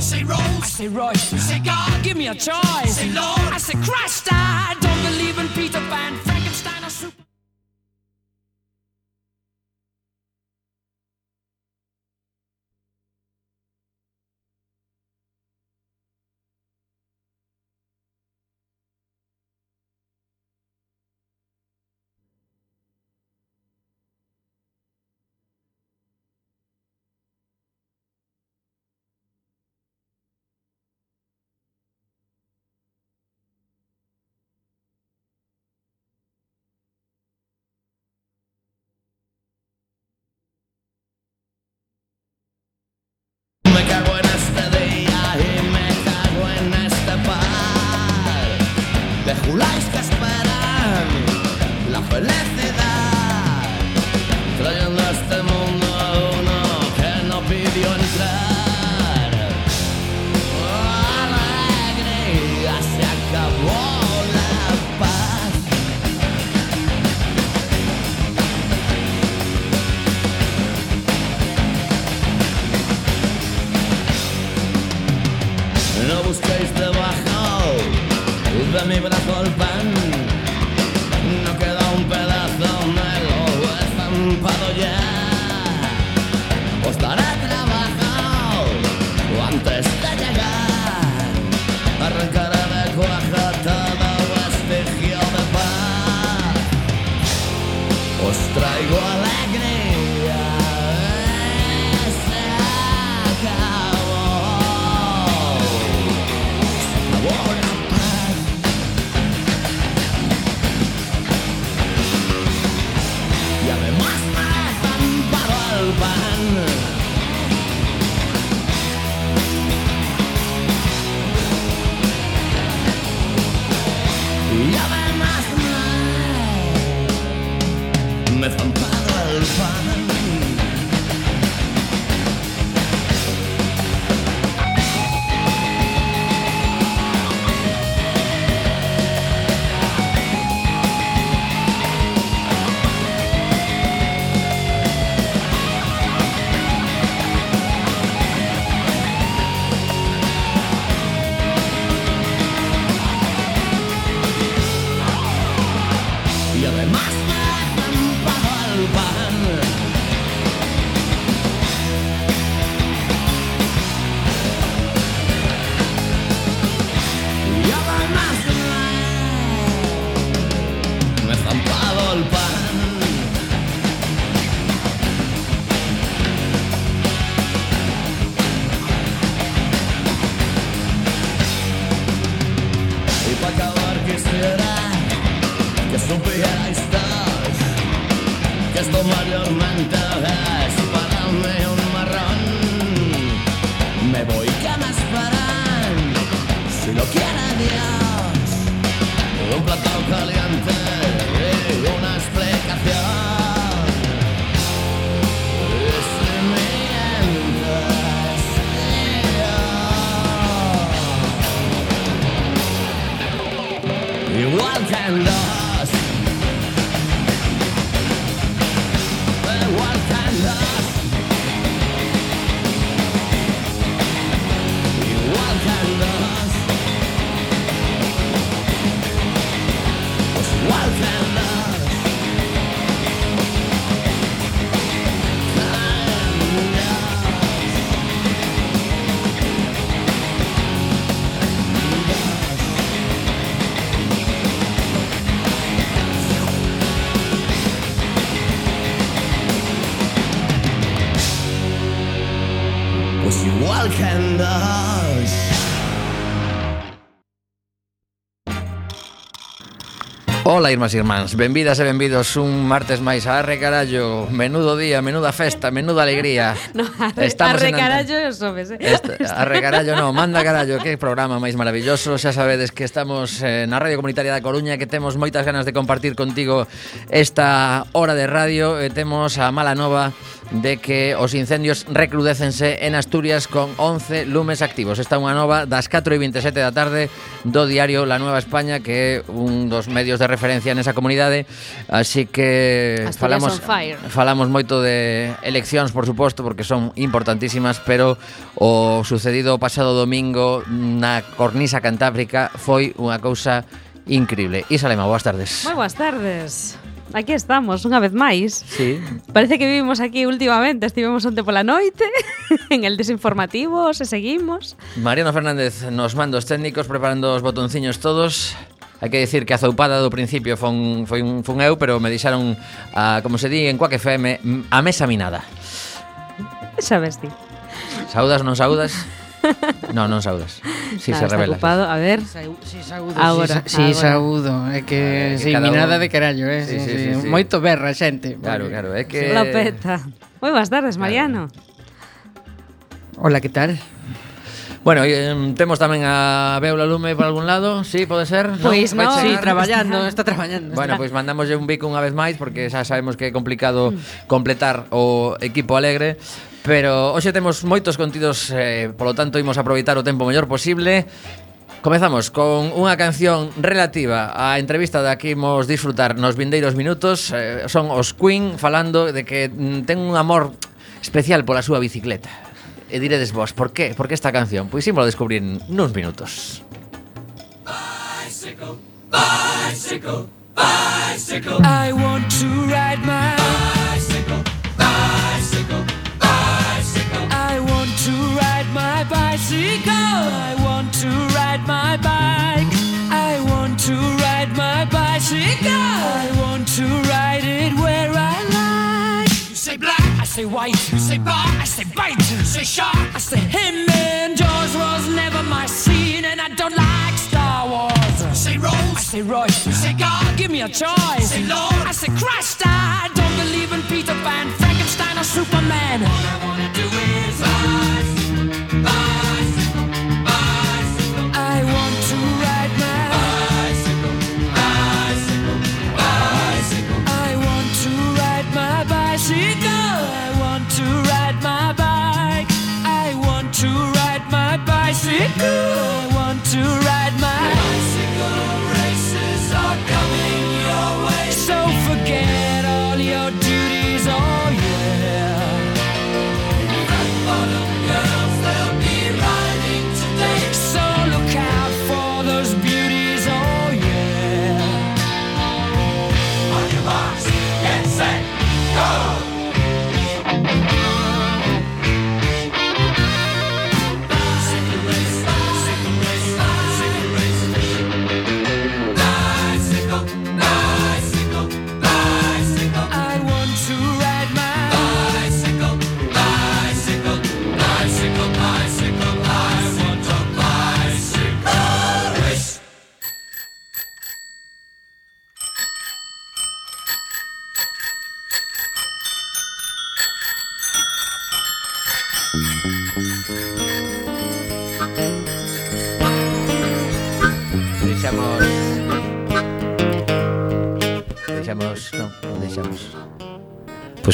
Say Rose. I say Royce. Say God. Give me a choice. I Say Lord. I say Christ. I don't believe in Peter Pan, Frankenstein, or Super. De juláis que esperan la felicidad, Igual que Ola, irmás e irmáns, benvidas e benvidos un martes máis. A Arre Carallo. Menudo día, menuda festa, menuda alegría. No, arre, Estamos arre en... Carallo e os sobes eh? Este, Arre Carallo, no, manda Carallo. Que programa máis maravilloso. Xa sabedes que estamos eh, na Radio Comunitaria da Coruña Que temos moitas ganas de compartir contigo esta hora de radio. E temos a Mala Nova de que os incendios recrudécense en Asturias con 11 lumes activos. Esta é unha nova das 4 e 27 da tarde do diario La Nueva España, que é un dos medios de referencia nesa comunidade. Así que Asturias falamos falamos moito de eleccións, por suposto, porque son importantísimas, pero o sucedido o pasado domingo na Cornisa Cantábrica foi unha cousa increíble. Isalema, boas tardes. Moi boas tardes. Aquí estamos, unha vez máis. Sí. Parece que vivimos aquí últimamente, estivemos onte pola noite, en el desinformativo, se seguimos. Mariano Fernández nos mandos técnicos preparando os botonciños todos. Hai que dicir que a zoupada do principio fon, foi un, fun eu, pero me deixaron, a, como se di en Coaque FM, a mesa minada. Sabes ti. Saudas, non saudas? No, non saudas. Si claro, se revela. Ocupado. A ver. Si saúdo, Agora. Si, si saúdo. É que, se minada de carallo, eh? Sí, sí, sí, sí, sí. Moito berra, xente. Claro, claro. É que... La peta. Moi boas tardes, Mariano. Claro. Hola, que tal? Bueno, eh, temos tamén a Beula Lume por algún lado, sí, pode ser? Pois non, no, sí, traballando, está, está traballando. Bueno, pois pues mandámoslle un bico unha vez máis porque xa sabemos que é complicado completar o equipo alegre, Pero hoxe temos moitos contidos, eh, polo tanto imos aproveitar o tempo mellor posible. Comezamos con unha canción relativa á entrevista da que imos disfrutar nos vindeiros minutos. Eh, son os Queen falando de que mm, ten un amor especial pola súa bicicleta. E diredes vos, por que? Por que esta canción? Pois ímolo descubrir nuns minutos. Bicycle, bicycle, bicycle I want to ride my my bicycle. I want to ride my bike. I want to ride my bicycle. I want to ride it where I like. You say black, I say white. You say bar, I say bite. You say shark, I say him. And Jaws was never my scene, and I don't like Star Wars. You say Rose, I say Royce. You say God, give me a choice. You Say Lord, I say Christ. I don't believe in Peter Pan, Frankenstein, or Superman.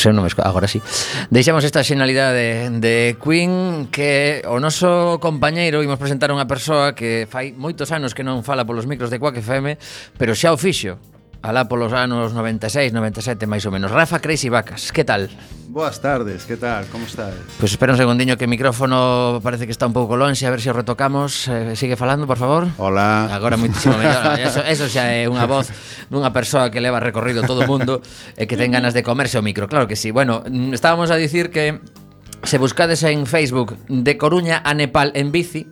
pois eu non me esco... agora sí. Deixamos esta xenalidade de, de Queen que o noso compañeiro imos presentar unha persoa que fai moitos anos que non fala polos micros de Quack FM, pero xa o fixo alá polos anos 96, 97 máis ou menos. Rafa Crazy Vacas, que tal? Boas tardes, que tal? Como estáis? Pois pues espera un segundiño que o micrófono parece que está un pouco lonxe, a ver se o retocamos. Eh, sigue falando, por favor. Hola. Agora moitísimo mellor. Eso, eso xa é unha voz dunha persoa que leva recorrido todo o mundo e que ten ganas de comerse o micro. Claro que sí. Bueno, estábamos a dicir que se buscades en Facebook de Coruña a Nepal en bici,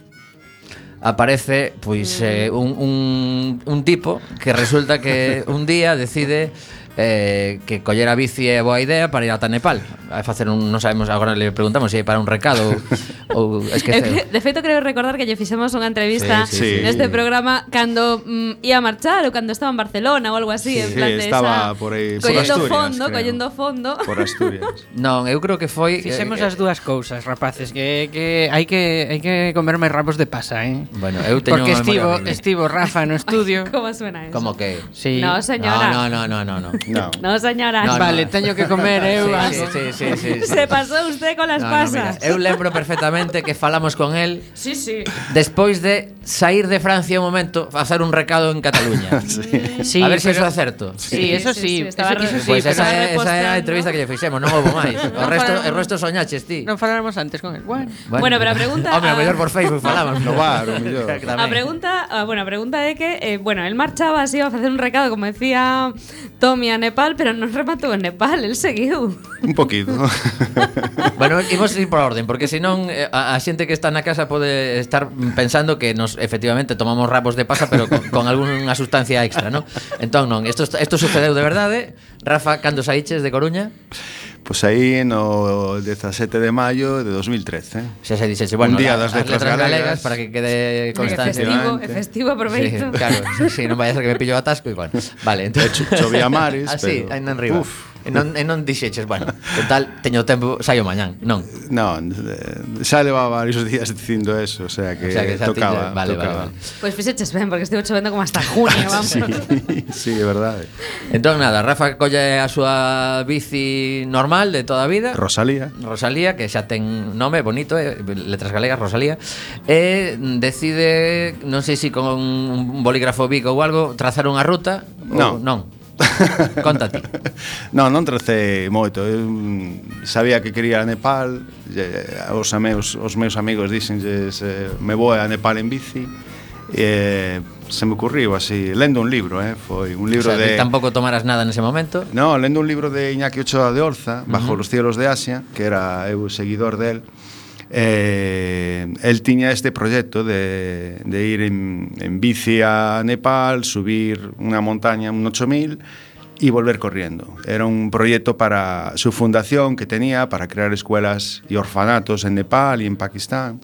aparece pois eh, un, un, un tipo que resulta que un día decide eh, que coller a bici é boa idea para ir ata Nepal a facer un, non sabemos, agora le preguntamos se si é para un recado ou, ou esqueceu. De feito creo recordar que lle fixemos unha entrevista sí, sí, sí. neste programa cando mm, ia a marchar ou cando estaba en Barcelona ou algo así, sí, en plan sí, de estaba esa, por aí, collendo Asturias, fondo, creo. collendo fondo. Por Asturias. non, eu creo que foi eh, Fixemos eh, as dúas cousas, rapaces, que que hai que hai que comer máis de pasa, eh. Bueno, eu teño Porque estivo estivo Rafa no estudio. Ay, como suena eso? Como que? Sí. No, señora. No, no, no, no, no. No. no, señora. No, no. vale, teño que comer eu. Eh, sí, sí, sí, sí, sí, sí. Se pasou usted con las no, pasas. No, mira, eu lembro perfectamente que falamos con él. Sí, sí. Despois de sair de Francia un momento, facer un recado en Cataluña. sí. sí. A ver se iso pero... eso é certo. Sí, eso sí. sí, sí estaba eso sí, pues pois esa, é, esa era a entrevista que lle fixemos, non houve máis. O resto, o resto soñaches ti. Non faláramos antes con él. Bueno, bueno, bueno pero a pregunta Hombre, a... mellor por Facebook falamos. No bar, o mellor. A pregunta, a, bueno, a pregunta é que eh, bueno, el marchaba así a facer un recado, como decía Tommy a Nepal, pero non rematou en Nepal, el seguiu. Un poquito. bueno, imos ir por orden, porque senón eh, a, a xente que está na casa pode estar pensando que nos efectivamente tomamos rabos de pasa, pero con, con algunha sustancia extra, ¿no? Entón non, isto isto sucedeu de verdade. Rafa, cando saíches de Coruña? Pois aí no 17 de maio de 2013. Xa se dixeche, bueno, un día das letras, letras galegas, galegas para que quede constancia. Festivo, é festivo, aproveito. Sí, claro, sí, non vai a ser que me pillo atasco igual. Vale, entonces... Cho, chovía mares, ah, pero... sí, ainda en riba. Uf, E non, e non dixeches, bueno, total, teño tempo, saio mañán, non. Non, xa levaba varios días dicindo eso, o sea que, o sea que tocaba, te... vale, tocaba. Vale, vale. Pois pues fixeches ben, porque estivo chovendo como hasta junio, vamos. sí, sí, é verdade. Entón, nada, Rafa colle a súa bici normal de toda a vida. Rosalía. Rosalía, que xa ten nome bonito, eh, letras galegas, Rosalía. E decide, non sei se si con un bolígrafo bico ou algo, trazar unha ruta. Ou, non. Conta ti. non, non tracei moito. Eu mm, sabía que quería a Nepal, eh, os meus, os meus amigos dixenlle me vou a Nepal en bici, e se me ocurriu así, lendo un libro, eh, foi un libro o sea, de tampouco tomaras nada nese momento. No, lendo un libro de Iñaki Ochoa de Orza, Bajo uh -huh. los cielos de Asia, que era eu seguidor del. De eh, el tiña este proxecto de, ir en, en bici a Nepal, subir unha montaña, un 8000, y volver corriendo. Era un proyecto para su fundación que tenía para crear escuelas y orfanatos en Nepal y en Pakistán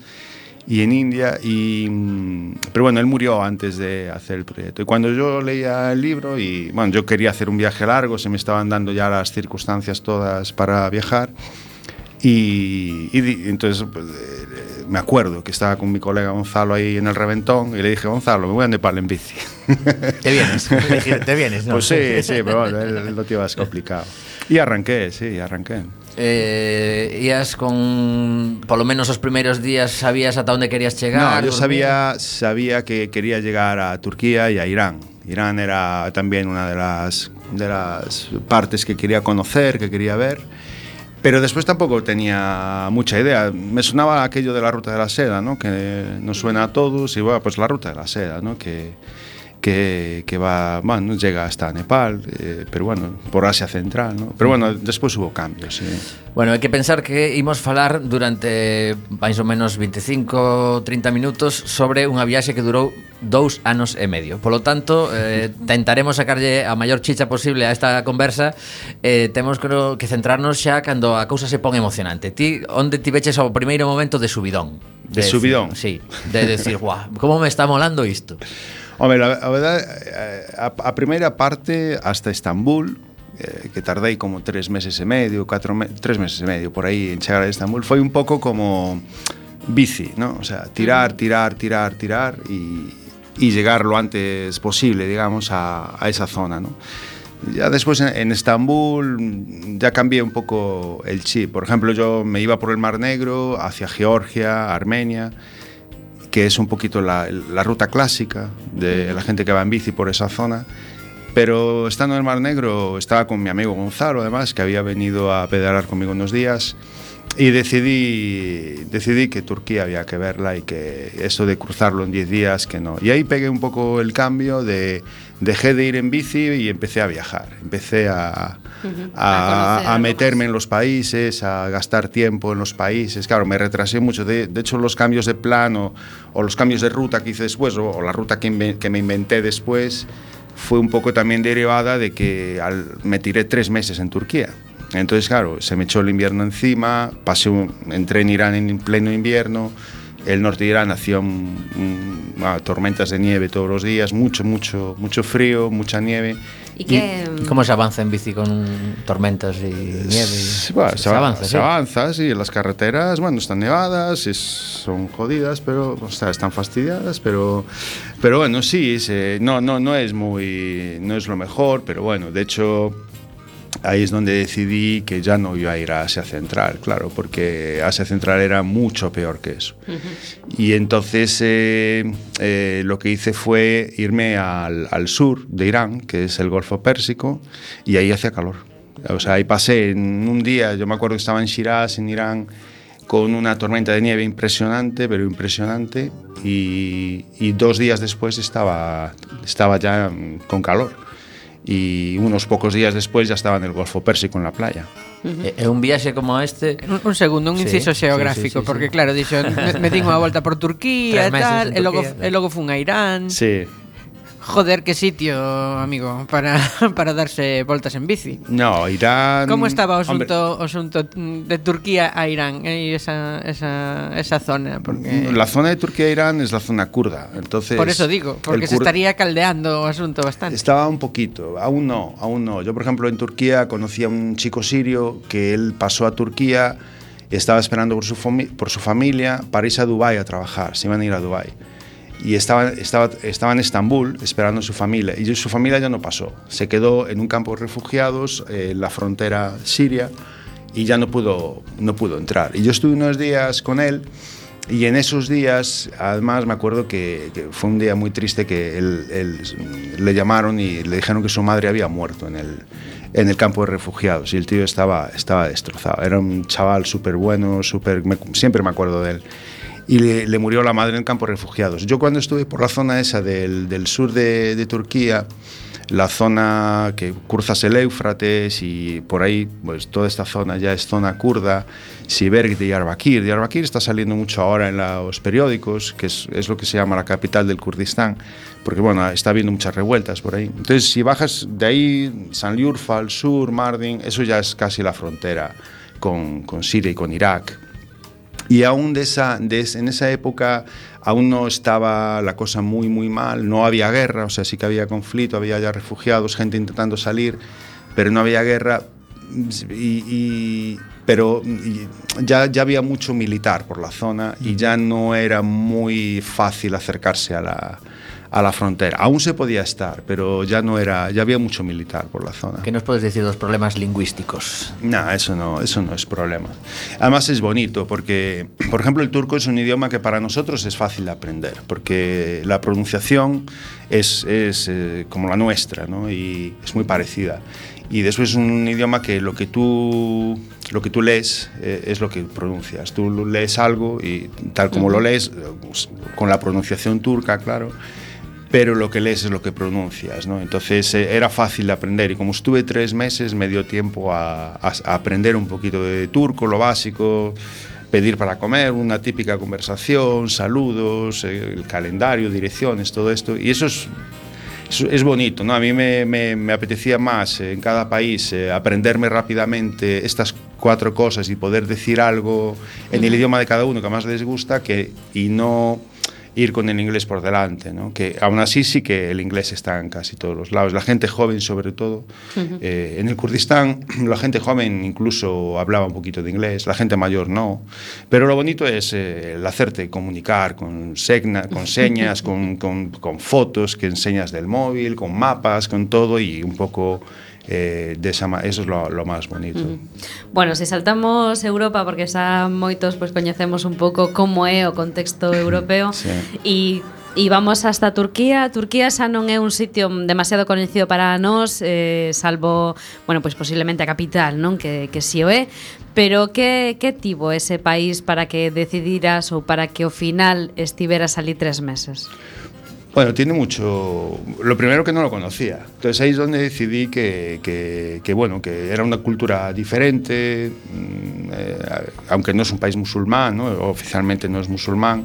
y en India. Y, mm, pero bueno, él murió antes de hacer el proyecto. Y cuando yo leía el libro, y bueno, yo quería hacer un viaje largo, se me estaban dando ya las circunstancias todas para viajar. Y, y entonces pues, eh, me acuerdo que estaba con mi colega Gonzalo ahí en el reventón y le dije, Gonzalo, me voy a Nepal en bici. Te vienes, te vienes, ¿no? Pues sí, sí, pero bueno, lo tiene más complicado. Y arranqué, sí, arranqué. Eh, con polo menos os primeiros días sabías ata onde querías chegar. No, yo sabía, sabía que quería llegar a Turquía y a Irán. Irán era también una de las, de las partes que quería conocer, que quería ver. Pero después tampoco tenía mucha idea. Me sonaba aquello de la ruta de la seda, ¿no? Que nos suena a todos y bueno, pues la ruta de la seda, ¿no? Que, que, que va, bueno, llega hasta Nepal, eh, pero bueno, por Asia Central, ¿no? Pero bueno, despois hubo cambios. sí. Bueno, hai que pensar que imos falar durante máis ou menos 25, 30 minutos sobre unha viaxe que durou dous anos e medio. Polo tanto, eh, tentaremos sacarlle a maior chicha posible a esta conversa. Eh, temos que centrarnos xa cando a cousa se pon emocionante. Ti, onde ti veches ao primeiro momento de subidón? De, de subidón? Sí, de decir, guau, como me está molando isto? Hombre, la, a verdade, eh, a, a primeira parte hasta Estambul, eh, que tardei como tres meses e medio, catro me tres meses e medio por aí en chegar a Estambul, foi un pouco como bici, ¿no? O sea, tirar, tirar, tirar, tirar y, y llegar lo antes posible, digamos, a, a esa zona, ¿no? Ya después en, en Estambul ya cambié un poco el chip. Por ejemplo, yo me iba por el Mar Negro hacia Georgia, Armenia, que es un poquito la, la ruta clásica de la gente que va en bici por esa zona. Pero estando en el Mar Negro estaba con mi amigo Gonzalo, además, que había venido a pedalar conmigo unos días. Y decidí, decidí que Turquía había que verla y que eso de cruzarlo en 10 días, que no. Y ahí pegué un poco el cambio de dejé de ir en bici y empecé a viajar. Empecé a, meterme en los países, a gastar tiempo en los países. Claro, me retrasé mucho. De, de hecho, los cambios de plan o, o los cambios de ruta que hice después, o, o la ruta que, me inventé después, fue un poco también derivada de que al- me tiré tres meses en Turquía. Entonces, claro, se me echó el invierno encima, pasé un- entré en Irán en pleno invierno, el norte de Irán hacía un- un- ah, tormentas de nieve todos los días, mucho, mucho, mucho frío, mucha nieve. ¿Y qué? Como se avanza en bici con tormentas y nieve? Sí, bueno, se, se avanza, se sí. avanza, sí, las carreteras, bueno, están nevadas, es- son jodidas, pero, o sea, están fastidiadas, pero, pero bueno, sí, se- no, no, no es muy, no es lo mejor, pero bueno, de hecho, ahí es donde decidí que ya no iba a ir a Asia Central, claro, porque Asia Central era mucho peor que eso. Y entonces eh, eh, lo que hice fue irme al, al sur de Irán, que es el Golfo Pérsico, y ahí hacía calor. O sea, ahí pasé en un día, yo me acuerdo que estaba en Shiraz, en Irán, con una tormenta de nieve impresionante, pero impresionante, y, y dos días después estaba, estaba ya con calor. y unos pocos días despois ya estaba en el Golfo Pérsico en la playa. Uh. E un viaxe como este un, un segundo, un sí, inciso xeográfico sí, sí, sí, porque sí. claro, dixo, me, me din unha volta por Turquía e tal, e logo, e logo fun a Irán. Sí, Joder, que sitio, amigo, para, para darse voltas en bici. No, Irán... Como estaba asunto, asunto de Turquía a Irán, eh, esa, esa, esa zona? Porque... La zona de Turquía-Irán es la zona kurda. Entonces, Por eso digo, porque se estaría caldeando asunto bastante. Estaba un poquito, aún no, aún no. Yo, por ejemplo, en Turquía conocí a un chico sirio que él pasó a Turquía, estaba esperando por su, por su familia para irse a Dubái a trabajar, se iban a ir a Dubái. Y estaba, estaba, estaba en Estambul esperando a su familia. Y su familia ya no pasó. Se quedó en un campo de refugiados eh, en la frontera siria y ya no pudo, no pudo entrar. Y yo estuve unos días con él y en esos días, además me acuerdo que, que fue un día muy triste que él, él, le llamaron y le dijeron que su madre había muerto en el, en el campo de refugiados y el tío estaba, estaba destrozado. Era un chaval súper bueno, súper, me- siempre me acuerdo de él. Y le, le murió la madre en campo refugiados. Yo cuando estuve por la zona esa del, del sur de, de Turquía, la zona que cruzas el Éufrates y por ahí, pues toda esta zona ya es zona kurda, Siberg de Diyarbakir. Diyarbakir está saliendo mucho ahora en los periódicos, que es, es lo que se llama la capital del Kurdistán, porque bueno, está habiendo muchas revueltas por ahí. Entonces, si bajas de ahí, Sanliurfa al sur, Mardin, eso ya es casi la frontera con, con Siria y con Irak. Y aún de esa, de es- en esa época aún no estaba la cosa muy, muy mal, no había guerra, o sea, sí que había conflicto, había ya refugiados, gente intentando salir, pero no había guerra. Y, y- pero y ya, ya había mucho militar por la zona y ya no era muy fácil acercarse a la, a la frontera. Aún se podía estar, pero ya no era, ya había mucho militar por la zona. Que nos podes decir dos problemas lingüísticos? No, eso no, eso no es problema. Además es bonito porque, por ejemplo, el turco es un idioma que para nosotros es fácil de aprender, porque la pronunciación es, es eh, como la nuestra, ¿no? Y es muy parecida. Y después es un idioma que lo que tú, lo que tú lees eh, es lo que pronuncias. Tú lees algo y tal como lo lees, pues, con la pronunciación turca, claro, pero lo que lees es lo que pronuncias, ¿no? Entonces eh, era fácil de aprender y como estuve tres meses me dio tiempo a, a- a aprender un poquito de turco, lo básico, pedir para comer, una típica conversación, saludos, eh, el calendario, direcciones, todo esto y eso es es, es bonito, ¿no? A mí me, me- me apetecía más eh, en cada país eh, aprenderme rápidamente estas cuatro cosas y poder decir algo en el idioma de cada uno que más les gusta que, y no ir con el inglés por delante, ¿no? Que aún así sí que el inglés está en casi todos los lados. La gente joven, sobre todo, eh, en el Kurdistán, la gente joven incluso hablaba un poquito de inglés, la gente mayor no. Pero lo bonito es eh, el hacerte comunicar con, segna- con señas, con, con- con fotos que enseñas del móvil, con mapas, con todo y un poco eh, desa, eso es lo, lo más bonito. Mm. Bueno, se saltamos Europa, porque xa moitos pois, pues, coñecemos un pouco como é o contexto europeo, sí. e E vamos hasta Turquía. Turquía xa non é un sitio demasiado coñecido para nós, eh, salvo, bueno, pois posiblemente a capital, non? Que, que si o é. Pero que, que tivo ese país para que decidiras ou para que ao final estiveras ali tres meses? Bueno, tiene mucho. Lo primero que no lo conocía. Entonces ahí es donde decidí que, que- que, bueno, que era una cultura diferente, mm, eh, aunque no es un país musulmán, ¿no? oficialmente no es musulmán,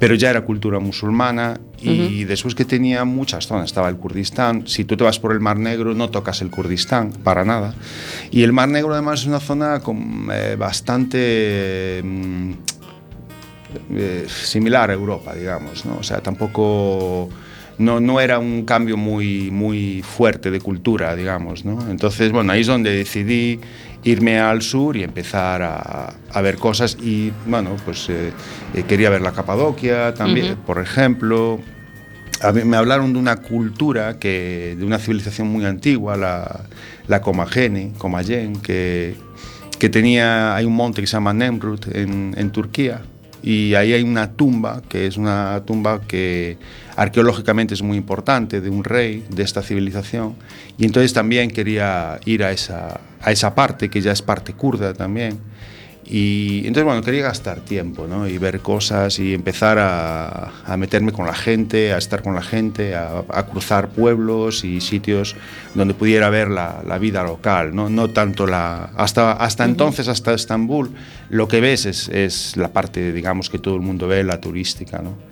pero ya era cultura musulmana y después que tenía muchas zonas. Estaba el Kurdistán. Si tú te vas por el Mar Negro, no tocas el Kurdistán para nada. Y el Mar Negro además es una zona con, eh, bastante. mm, eh, similar a Europa, digamos, ¿no? O sea, tampoco no, no era un cambio muy, muy fuerte de cultura, digamos, ¿no? Entonces, bueno, ahí es donde decidí irme al sur y empezar a, a ver cosas y, bueno, pues eh, eh, quería ver la Capadocia también, por ejemplo, a mí me hablaron de una cultura, que, de una civilización muy antigua, la, la Comagene, Comagen, que, que tenía, hay un monte que se llama Nemrut en, en Turquía, y ahí hay una tumba, que es una tumba que arqueológicamente es muy importante, de un rey de esta civilización, y entonces también quería ir a esa, a esa parte, que ya es parte kurda también, y entonces, bueno, quería gastar tiempo, ¿no? Y ver cosas y empezar a, a meterme con la gente, a estar con la gente, a, a cruzar pueblos y sitios donde pudiera ver la, la vida local, ¿no? No tanto la... Hasta, hasta entonces, hasta Estambul, lo que ves es, es la parte, digamos, que todo el mundo ve, la turística, ¿no?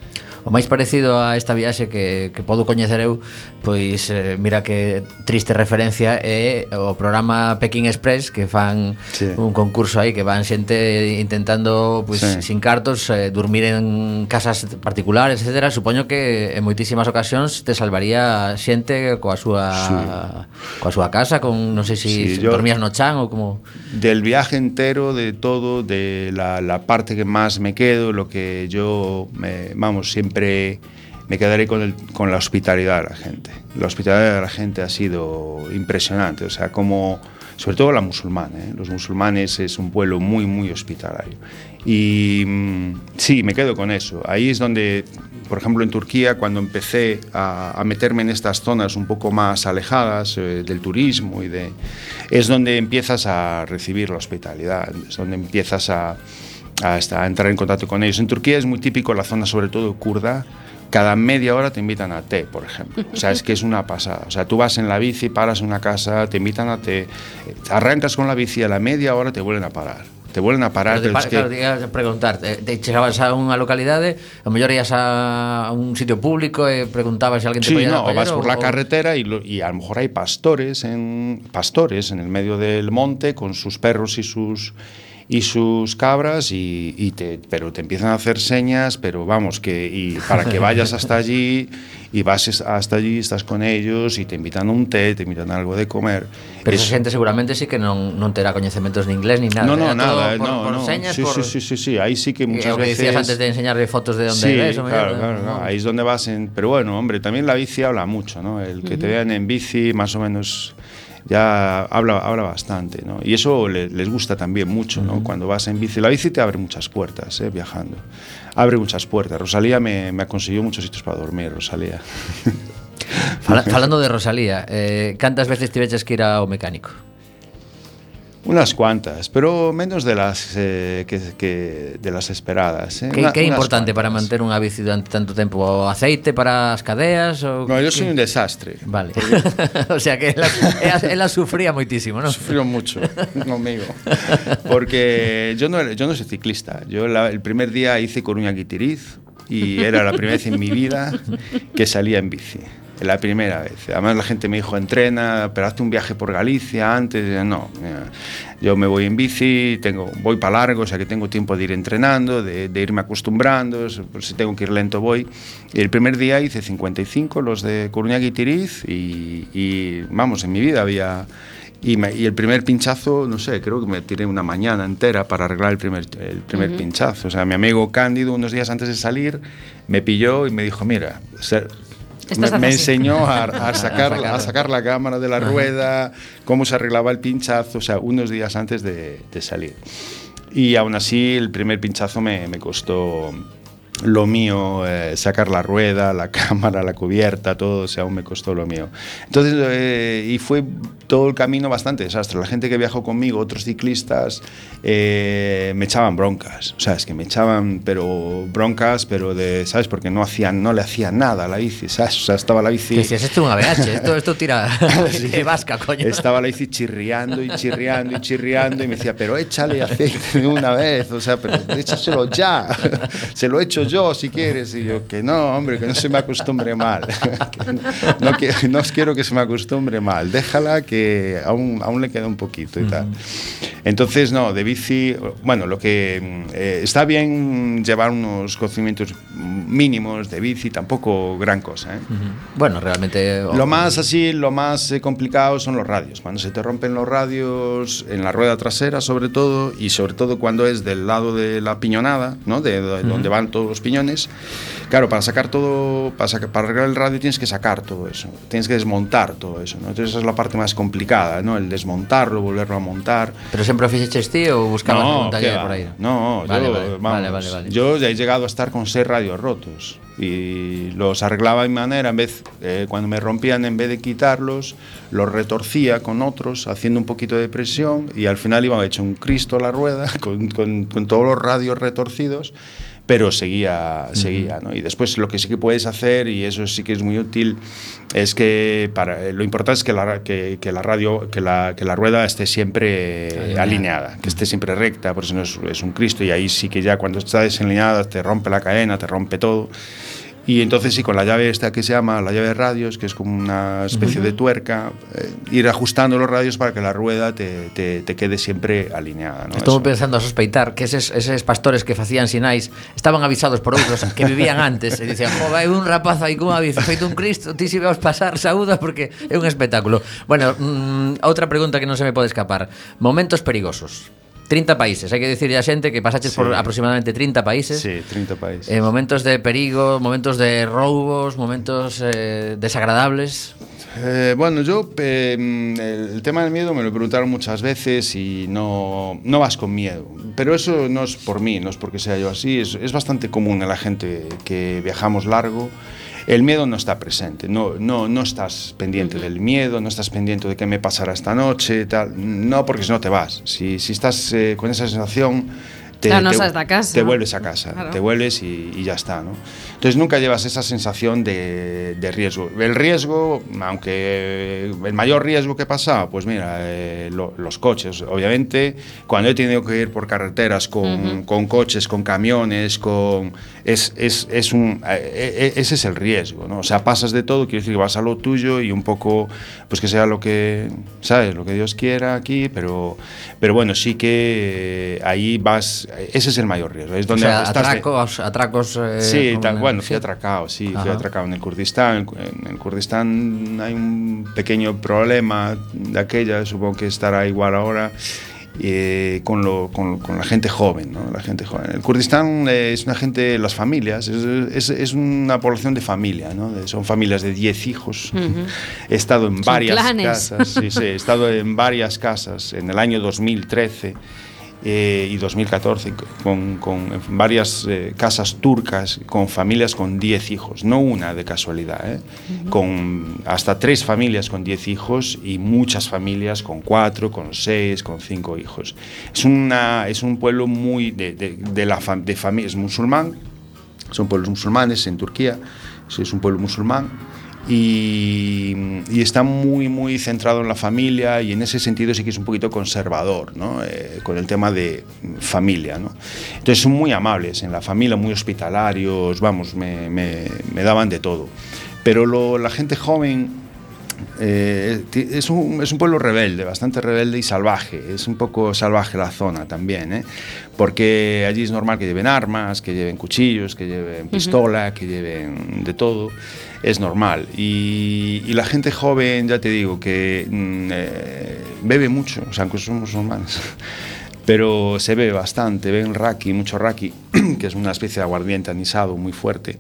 O máis parecido a esta viaxe que, que podo coñecer eu Pois eh, mira que triste referencia é o programa Pekín Express Que fan sí. un concurso aí que van xente intentando pois, sí. sin cartos eh, Dormir en casas particulares, etc Supoño que en moitísimas ocasións te salvaría xente coa súa sí. coa súa casa con non sei se si sí, dormías no chan ou como del viaje entero de todo de la, la parte que más me quedo lo que yo me, vamos siempre me quedaré con, el- con la hospitalidad de la gente. La hospitalidad de la gente ha sido impresionante, o sea, como, sobre todo la musulmana, ¿eh? los musulmanes es un pueblo muy, muy hospitalario. Y mm, sí, me quedo con eso. Ahí es donde, por ejemplo, en Turquía, cuando empecé a, a meterme en estas zonas un poco más alejadas eh, del turismo y de, es donde empiezas a recibir la hospitalidad, es donde empiezas a, a, esta- a entrar en contacto con ellos. En Turquía es muy típico la zona, sobre todo kurda. Cada media hora te invitan a té, por ejemplo. O sea, es que es una pasada. O sea, tú vas en la bici, paras en una casa, te invitan a té, arrancas con la bici, a la media hora te vuelven a parar. Te vuelven a parar. Pero te pa- es que- claro, te preguntar, te, te chegabas a unha localidade, a mellor ías a un sitio público e preguntabas se alguén te Sí, podía no, apoyar vas por la carretera y, lo- y a lo mejor hay pastores en pastores en el medio del monte con sus perros y sus y sus cabras y, y te pero te empiezan a hacer señas, pero vamos que y para que vayas hasta allí y vas hasta allí, estás con ellos y te invitan a un té, te invitan a algo de comer. Pero Es- esa xente seguramente sí que non, non terá coñecementos de inglés ni nada. no, no, nada, por, no, por no. señas, sí, por... sí, sí, sí, sí, ahí sí que Eh, muchas veces decías antes de enseñarle fotos de donde sí, o claro, claro, ¿no? claro. Ahí es donde vas en... Pero bueno, hombre, también la bici habla mucho, ¿no? El que te vean en bici más o menos ya habla, habla bastante, ¿no? Y eso le- les gusta también mucho, ¿no? Cuando vas en bici. La bici te abre muchas puertas, ¿eh? Viajando. Abre muchas puertas. Rosalía me, me consiguió muchos sitios para dormir, Rosalía. Fala, falando de Rosalía, eh, cantas veces tiveches que ir ao mecánico? Unas cuantas, pero menos de las eh, que, que- de las esperadas. ¿eh? Que, Una- que é unas importante para manter unha bici durante tanto tempo? O aceite para as cadeas? O No, yo soy un desastre. Vale. o sea que ela, ela, ela sufría moitísimo, non? Sufrió mucho conmigo. Porque yo no, yo no soy ciclista. Yo la- el primer día hice Coruña Guitiriz y era la primera vez en mi vida que salía en bici. La primera vez. Además la gente me dijo, entrena, pero hazte un viaje por Galicia antes. Y No, mira, yo me voy en bici, tengo, voy para largo, o sea que tengo tiempo de ir entrenando, de, de irme acostumbrando, si tengo que ir lento voy. Y el primer día hice 55, los de Coruña Guitiriz, y, y vamos, en mi vida había... Y, me- y el primer pinchazo, no sé, creo que me tiré una mañana entera para arreglar el primer, el primer pinchazo. O sea, mi amigo Cándido, unos días antes de salir, me pilló y me dijo, mira, me, enseñó a, a sacar, a sacar la cámara de la rueda, cómo se arreglaba el pinchazo, o sea, unos días antes de, de salir. Y aún así, el primer pinchazo me, me costó lo mío, eh, sacar la rueda, la cámara, la cubierta, todo, o sea, aún me costó lo mío. Entonces, eh, y fue todo el camino bastante desastre. La gente que viajó conmigo, otros ciclistas, eh, me echaban broncas. O sea, es que me echaban, pero broncas, pero de, ¿sabes? Porque no hacían, no le hacían nada a la bici, ¿sabes? O sea, estaba la bici... Que decías, esto é unha BH, esto, esto tira de vasca, coño. Estaba la bici chirriando y chirriando y chirriando y me decía, pero échale aceite de una vez, o sea, pero échaselo ya, se lo echo yo si quieres. Y yo, que no, hombre, que no se me acostumbre mal, no, que- no quiero que se me acostumbre mal, déjala que aún, aún le queda un poquito y tal. Entonces, no, de bici, bueno, lo que eh, está bien llevar unos conocimientos mínimos de bici, tampoco gran cosa. ¿eh? Bueno, realmente... Lo más así, lo más eh, complicado son los radios. Cuando se te rompen los radios en la rueda trasera, sobre todo, y sobre todo cuando es del lado de la piñonada, ¿no? De, de donde van todos los piñones. Claro, para sacar todo, para, saca- para arreglar el radio tienes que sacar todo eso, tienes que desmontar todo eso. ¿no? Entonces esa es la parte más complicada, ¿no? El desmontarlo, volverlo a montar. Pero sempre o fixeches ti ou buscabas algún ¿qué taller por aí? No, Vale, yo, vale, vamos, vale, yo ya he llegado a estar con seis radios rotos y los arreglaba de manera, en vez, eh, cuando me rompían, en vez de quitarlos, los retorcía con otros, haciendo un poquito de presión y al final iba hecho un Cristo la rueda con, con- con todos los radios retorcidos. Pero seguía, seguía, ¿no? Y después lo que sí que puedes hacer, y eso sí que es muy útil, es que para, lo importante es que la, que, que la radio, que la, que la rueda esté siempre Alineada. alineada, que esté siempre recta, por eso no es, es un Cristo y ahí sí que ya cuando está desalineada te rompe la cadena, te rompe todo. Y entonces sí, con la llave esta que se llama la llave de radios, que es como una especie de tuerca, eh, ir ajustando los radios para que la rueda te, te, te quede siempre alineada. ¿no? Pensando a sospeitar que eses, eses pastores que facían sinais estaban avisados por outros que vivían antes e dicían, jo, vai un rapaz aí cunha bici feito un Cristo, ti si veos pasar, saúda porque é un espectáculo. Bueno, mm, outra pregunta que non se me pode escapar. Momentos perigosos. 30 países, hai que dicir a xente que pasaches sí. por aproximadamente 30 países. Sí, 30 países. Eh, momentos de perigo, momentos de roubos, momentos eh, desagradables. Eh, bueno, yo eh, el tema del miedo me lo preguntaron muchas veces y no, no vas con miedo. Pero eso no es por mí, no es porque sea yo así. Es, es bastante común en la gente que viajamos largo El miedo no está presente, no, no, no estás pendiente del miedo, no estás pendiente de qué me pasará esta noche, tal. No, porque si no te vas. Si, si estás eh, con esa sensación, te, Claro, no te- vuelves a casa, Claro. te vuelves y, y ya está, ¿no? Entonces nunca llevas esa sensación de, de riesgo. El riesgo, aunque el mayor riesgo que pasa, pues mira, eh, lo- los coches. Obviamente, cuando he tenido que ir por carreteras con, con coches, con camiones, con es, es, es un, eh, eh, ese es el riesgo, ¿no? O sea, pasas de todo, quiere decir que vas a lo tuyo y un poco, pues que sea lo que, ¿sabes? Lo que Dios quiera aquí, pero, pero bueno, sí que eh, ahí vas, ese es el mayor riesgo. Es O donde sea, estás de- atracos, atracos... eh, Sí, tal- en- bueno, fui atracado, sí, fui Ajá. atracado en el Kurdistán. En el Kurdistán hay un pequeño problema de aquella, supongo que estará igual ahora, eh, con, lo- con- con la gente joven, ¿no? La gente joven. El Kurdistán eh, es una gente, las familias, es, es- es una población de familia, ¿no? De- son familias de 10 hijos. He estado en Son varias clanes. casas, sí, sí, he estado en varias casas en el año 2013 eh, y 2014 con, con varias eh, casas turcas con familias con 10 hijos, no una de casualidad, ¿eh? con hasta tres familias con 10 hijos y muchas familias con 4, con 6, con 5 hijos. Es, una, es un pueblo muy de, de, de la de familia, es musulmán, son pueblos musulmanes en Turquía, es un pueblo musulmán y, y está muy muy centrado en la familia y en ese sentido sí que es un poquito conservador ¿no? Eh, con el tema de familia ¿no? entonces son muy amables en la familia muy hospitalarios vamos me, me- me daban de todo pero lo- la gente joven eh, es, un, es un pueblo rebelde, bastante rebelde y salvaje. Es un poco salvaje la zona también, ¿eh? porque allí es normal que lleven armas, que lleven cuchillos, que lleven pistola, que lleven de todo. Es normal. Y, y la gente joven, ya te digo, que mm, eh, bebe mucho, o sea, aunque son musulmanes. Pero se bebe bastante, beben raki, mucho raki, que es una especie de aguardiente anisado muy fuerte.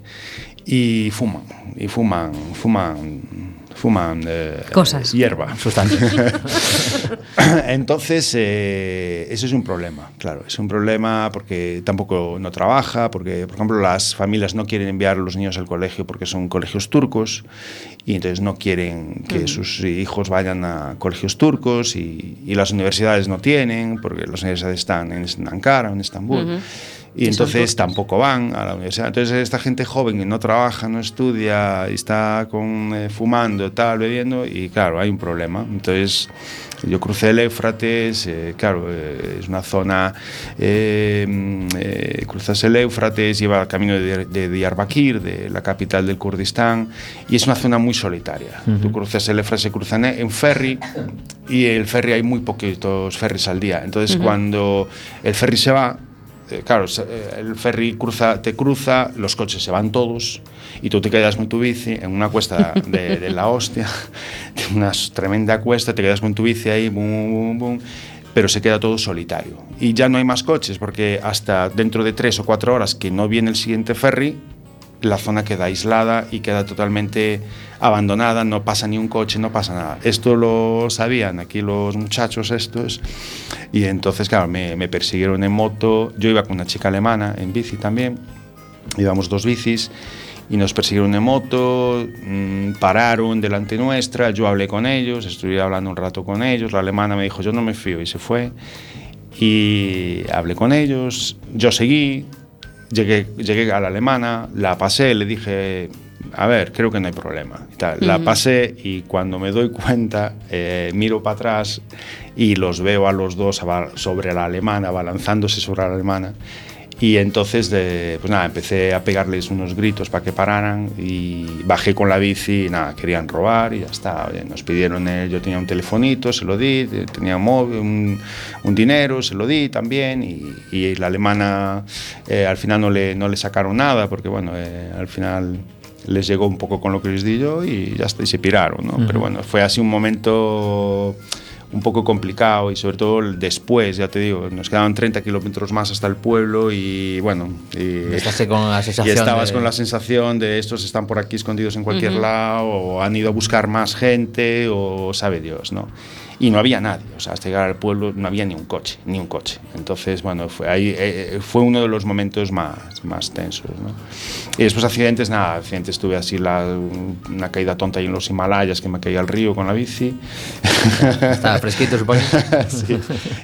Y fuman, y fuman, fuman, fuman eh, Cosas. hierba. Entonces, eh, eso es un problema, claro, es un problema porque tampoco no trabaja, porque, por ejemplo, las familias no quieren enviar a los niños al colegio porque son colegios turcos y entonces no quieren que sus hijos vayan a colegios turcos y, y las universidades no tienen, porque las universidades están en Ankara en Estambul. Son entonces tampoco van a la universidad. Entonces esta gente joven que no trabaja, no estudia, y está con, eh, fumando, tal, bebiendo, y claro, hay un problema. Entonces yo crucé el Éufrates, eh, claro, eh, es una zona, eh, mm, eh, cruzas el Éufrates, lleva el camino de, de Diyarbakir, de la capital del Kurdistán, y es una zona muy solitaria. Tú cruzas el Éufrates, se cruzan en ferry, y el ferry hay muy poquitos ferries al día. Entonces cuando el ferry se va, eh, claro, eh, el ferry cruza, te cruza, los coches se van todos y tú te quedas con tu bici en una cuesta de, la hostia, una tremenda cuesta, te quedas con tu bici ahí, bum, bum, bum, pero se queda todo solitario. Y ya no hay más coches porque hasta dentro de tres o cuatro horas que no viene el siguiente ferry, la zona queda aislada y queda totalmente abandonada, no pasa ni un coche, no pasa nada. Esto lo sabían aquí los muchachos estos y entonces, claro, me, persiguieron en moto, yo iba con una chica alemana en bici también, íbamos dos bicis y nos persiguieron en moto, mm, pararon delante nuestra, yo hablé con ellos, estuve hablando un rato con ellos, la alemana me dijo yo no me fío y se fue. Y hablé con ellos, yo seguí, llegué, llegué a la alemana, la pasé, le dije, a ver, creo que no hay problema. y tal. La pasé y cuando me doy cuenta, eh, miro para atrás y los veo a los dos sobre la alemana, abalanzándose sobre la alemana. Y entonces, de, pues nada, empecé a pegarles unos gritos para que pararan y bajé con la bici y nada, querían robar y ya está. Nos pidieron, el- yo tenía un telefonito, se lo di, eh, tenía un, móvil, un, un dinero, se lo di también y, y la alemana eh, al final no le, no le sacaron nada porque, bueno, eh, al final les llegó un poco con lo que les di yo y ya está, y se piraron, ¿no? Pero bueno, fue así un momento un poco complicado y sobre todo el después, ya te digo, nos quedaban 30 kilómetros más hasta el pueblo y bueno, y, Estás con la y estabas de- con la sensación de estos están por aquí escondidos en cualquier lado o han ido a buscar más gente o sabe Dios, ¿no? Y no había nadie, o sea, hasta llegar al pueblo no había ni un coche, ni un coche. Entonces, bueno, fue, ahí, eh, fue uno de los momentos más, más tensos, ¿no? Y después accidentes, nada, accidentes tuve así la, una caída tonta ahí en los Himalayas que me caí al río con la bici. Estaba fresquito, supongo. Sí.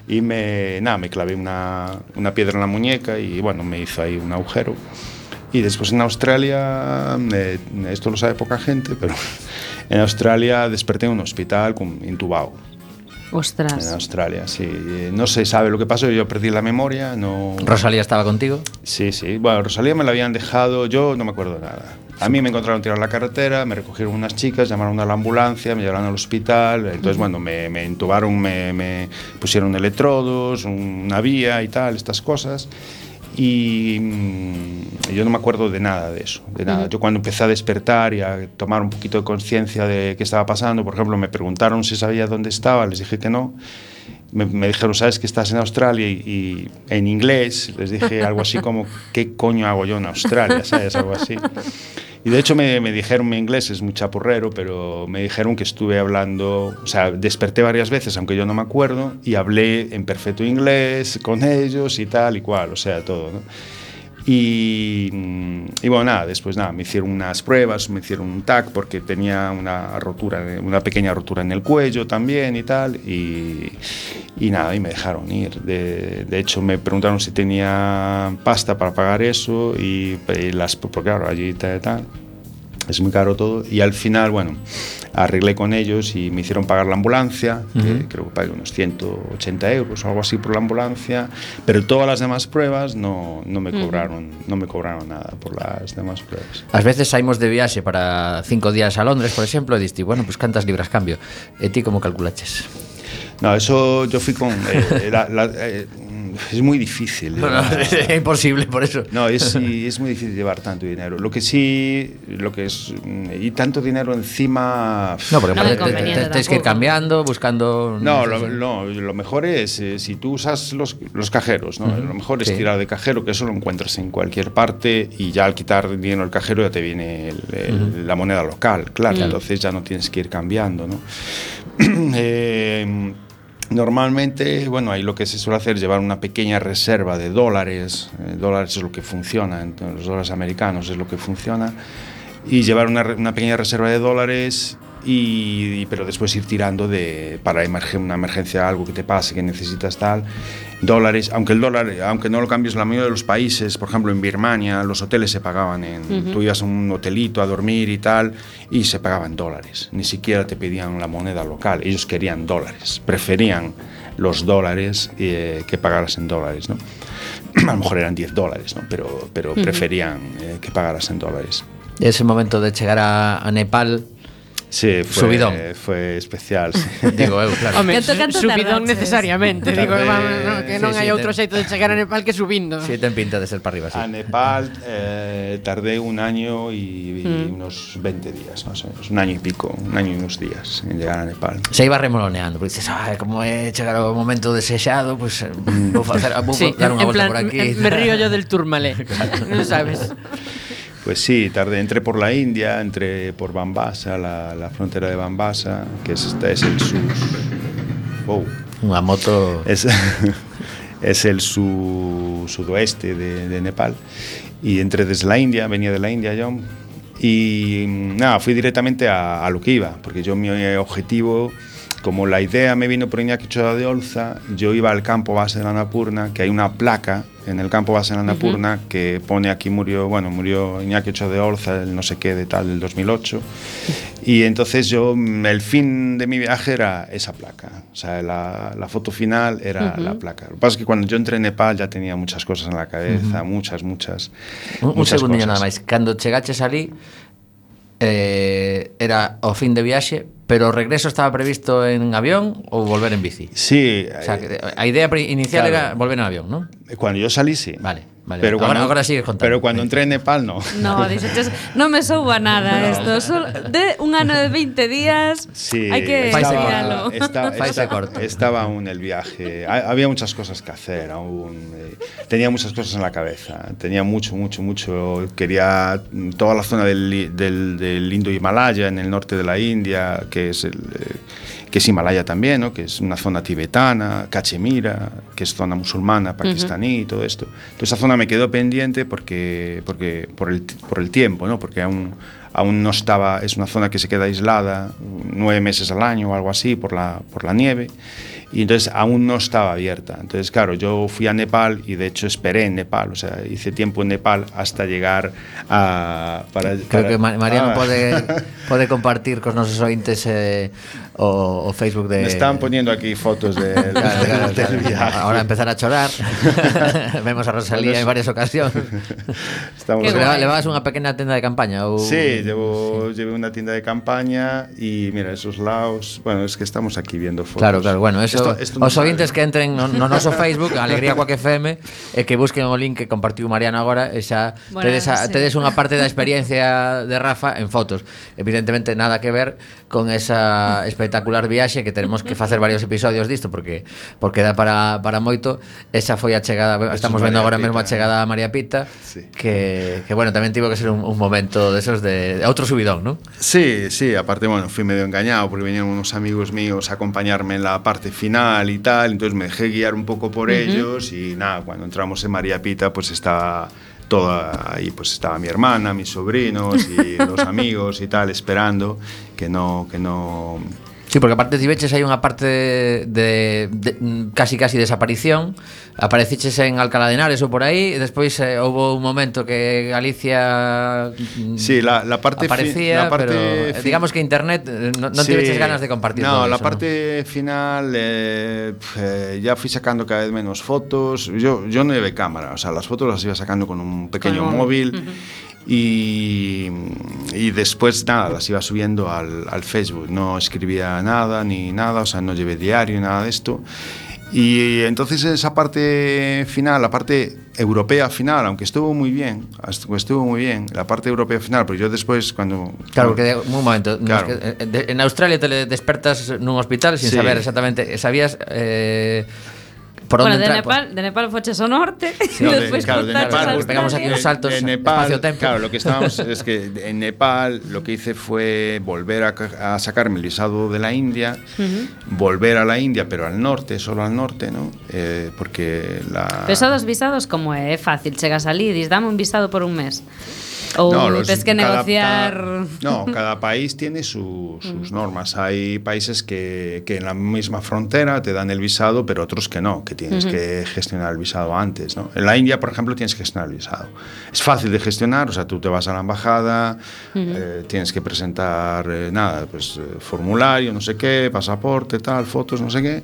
Y me, nada, me clavé una, una piedra en la muñeca y bueno, me hizo ahí un agujero. Y después en Australia, eh, esto lo sabe poca gente, pero en Australia desperté en un hospital con, intubado. En Ostras. Australia, sí. No se sabe lo que pasó, yo perdí la memoria, no... Rosalía estaba contigo. Sí, sí. Bueno, Rosalía me la habían dejado, yo no me acuerdo nada. A mí me encontraron tirado en la carretera, me recogieron unas chicas, llamaron a la ambulancia, me llevaron al hospital. Entonces, bueno, me, me intubaron, me, me pusieron electrodos, una vía y tal, estas cosas. Y mm, yo no me acuerdo de nada de eso, de nada. Yo cuando empecé a despertar y a tomar un poquito de conciencia de qué estaba pasando, por ejemplo, me preguntaron si sabía dónde estaba, les dije que no. Me, me dijeron, ¿sabes que estás en Australia? Y, y en inglés les dije algo así como, ¿qué coño hago yo en Australia? ¿Sabes? Algo así. Y de hecho me, me dijeron, mi inglés es muy chapurrero, pero me dijeron que estuve hablando, o sea, desperté varias veces, aunque yo no me acuerdo, y hablé en perfecto inglés con ellos y tal y cual, o sea, todo, ¿no? Y, mm, y bueno, nada, después nada, me hicieron unas pruebas, me hicieron un TAC porque tenía una rotura, una pequeña rotura en el cuello también y tal, y, nada, y me dejaron ir. De, hecho, me preguntaron si tenía pasta para pagar eso, y, y las, porque claro, allí tal, tal, es muy caro todo. Y al final, bueno, arreglé con ellos y me hicieron pagar la ambulancia, uh -huh. que creo que pagué unos 180 euros o algo así por la ambulancia, pero todas las demás pruebas no, no me cobraron uh -huh. no me cobraron nada por las demás pruebas. Ás veces saímos de viaxe para cinco días a Londres, por exemplo, e diste, bueno, pues cantas libras cambio. E ti como calculaches? No, eso yo fui con... eh, la- la- eh, es muy difícil. Bueno, llevar- é imposible por eso. No, es, es muy difícil llevar tanto dinero. Lo que sí, lo que es... mm, Y tanto dinero encima... No, porque No es tienes que ir cambiando, buscando... No, lo, no, lo mejor es eh, si tú usas los, los cajeros, ¿no? Lo mejor es Sí. tirar de cajero, que eso lo encuentras en cualquier parte y ya al quitar dinero del cajero ya te viene el- el- la moneda local, claro, entonces ya no tienes que ir cambiando, ¿no? Eh, Normalmente, bueno, ahí lo que se suele hacer es llevar una pequeña reserva de dólares. eh, dólares es lo que funciona, los dólares americanos es lo que funciona. Y llevar una, pequeña reserva de dólares y, pero después ir tirando de para emerger una emergencia, algo que te pase, que necesitas tal, dólares, aunque el dólar, aunque no lo cambies, la mayoría de los países, por ejemplo en Birmania, los hoteles se pagaban en, tú ibas a un hotelito a dormir y tal, y se pagaban dólares, ni siquiera te pedían la moneda local, ellos querían dólares, preferían los dólares eh, que pagaras en dólares, ¿no? A lo mejor eran 10 dólares, ¿no? Pero, pero preferían eh, que pagaras en dólares. Ese momento de chegar a, a Nepal, Sí, fue, Subidón. Fue especial. Sí. Digo, eu, claro. Home, canto, canto subidón necesariamente. Sí. Digo, vamos, no, que non sí, hai outro xeito de chegar a Nepal que subindo. Sí, ten pinta de ser para arriba, sí. A Nepal eh, tardé un año y, mm. unos 20 días, más o menos. un año y pico, un año y unos días en llegar a Nepal. Se iba remoloneando, porque dices, ah, como é chegar ao momento desexado, pues eh, vou facer, vou sí, dar unha volta plan, por aquí. Me río yo del turmalé, claro. non sabes. Pues sí, tardé, entré por la India, entré por Bambasa, la, la frontera de Bambasa, que es, es el sur. Wow. Unha moto Es, es el su- sudoeste de, de Nepal. Y entré desde la India, venía de la India yo. Y nada, fui directamente a, a lo que iba, porque yo mi objetivo, como la idea me vino por Iñaki Ochoa de Olza, yo iba al campo base de la Annapurna, que hay una placa en el campo base de la Annapurna que pone aquí murió, bueno, murió Iñaki Ochoa de Olza, el no sé qué de tal, del 2008. Y entonces yo, mm, el fin de mi viaje era esa placa. O sea, la, la foto final era la placa. Lo que pasa es que cuando yo entré en Nepal ya tenía muchas cosas en la cabeza, muchas, muchas. Un, un muchas segundinho cosas. nada máis. Cando chegaches ali eh, era o fin de viaxe, pero o regreso estaba previsto en avión ou volver en bici. Sí, O sea, que eh, a idea inicial claro. era volver en avión, ¿no? cuando yo salí sí. Vale, vale. Pero Ahora- cuando, ahora sigues contando. Pero cuando entré en Nepal no. No, dices, no me souba nada esto. De un ano de 20 días Sí, hai que estaba, Faise estaba- corto. estaba aún el viaje. Ha- Había muchas cosas que hacer aún. eh, Tenía muchas cosas en la cabeza. Tenía mucho, mucho, mucho. Quería toda la zona del, del, del Indo Himalaya, en el norte de la India, que es el, eh, que es Himalaya también, ¿no? que es una zona tibetana, Cachemira, que es zona musulmana, pakistaní y todo esto. Entonces esa zona me quedó pendiente porque, porque por, el, por el tiempo, ¿no? porque aún, aún no estaba, es una zona que se queda aislada nueve meses al año o algo así por la, por la nieve. Y entonces aún no estaba abierta. Entonces, claro, yo fui a Nepal y de hecho esperé en Nepal, o sea, hice tiempo en Nepal hasta llegar a... Para, Creo para- que Ma- Mariano Ah. pode pode compartir cos nosos ointes eh, o, o Facebook de... Me están poniendo aquí fotos de, claro, claro, del viaje. Ahora empezar a chorar. Vemos a Rosalía en varias ocasiones. Estamos levabas unha pequena tenda de campaña? Ou... Sí, llevo, sí, llevo tienda de campaña y mira, esos laos... Bueno, es que estamos aquí viendo fotos. Claro, claro, bueno, eso, esto, esto os ointes que entren no, no noso Facebook, Alegría Coaque FM, e eh, que busquen o link que compartiu Mariano agora, e eh, xa bueno, tedes, a, sí. tedes unha parte da experiencia de Rafa en fotos. Evidentemente, nada que ver con esa experiencia espectacular viaxe que tenemos que facer varios episodios disto porque porque dá para, para moito. Esa foi a chegada, estamos estamos vendo agora Pita. mesmo a chegada a María Pita sí. que, que bueno, tamén tivo que ser un, un momento desos de, de outro subidón, non? Sí, sí, aparte, bueno, fui medio engañado porque venían unos amigos míos a acompañarme en la parte final y tal, entonces me dejé guiar un poco por uh -huh. ellos y nada, cuando entramos en María Pita pues estaba toda ahí pues estaba mi hermana, mis sobrinos y los amigos y tal esperando que no que no Sí, porque aparte de Tibeches hai unha parte de, de, de casi casi desaparición Apareciches en Alcalá de Henares ou por aí E despois eh, houve un momento que Galicia mm, Sí, la, la parte aparecía, la parte pero eh, fi... digamos que internet eh, non no sí, tiveches ganas de compartir No, la eso, parte ¿no? final eh, eh, ya fui sacando cada vez menos fotos Yo, yo no llevé cámara, o sea, las fotos las iba sacando con un pequeño con un... móvil uh -huh. Y, y, después nada, las iba subiendo al, al, Facebook, no escribía nada ni nada, o sea, no llevé diario, nada de esto. Y entonces esa parte final, la parte europea final, aunque estuvo muy bien, estuvo muy bien, la parte europea final, pero yo después cuando... Claro, porque un momento, claro. Eh, en Australia te despertas nun hospital sin sí. saber exactamente, sabías... Eh, por Bueno, onde de entrar, Nepal, de Nepal foches ao norte Sí, e de- despois claro, de Nepal, a pues pegamos aquí unos saltos de Nepal, espacio-tempo. claro, lo que estábamos es que en Nepal lo que hice fue volver a, a sacarme el visado de la India, volver a la India, pero al norte, solo al norte, ¿no? Eh, porque la... Pero eso dos visados como é? É fácil, chegas ali e dis, dame un visado por un mes. Ou los- tes que cada- negociar... cada- no, cada país tiene su- sus normas. Hay países que, que en la misma frontera te dan el visado, pero otros que no, que tienes que gestionar el visado antes. ¿no? En la India, por ejemplo, tienes que gestionar el visado. Es fácil de gestionar, o sea, tú te vas a la embajada, eh, tienes que presentar, eh, nada, pues eh, formulario, no sé qué, pasaporte, tal, fotos, no sé qué.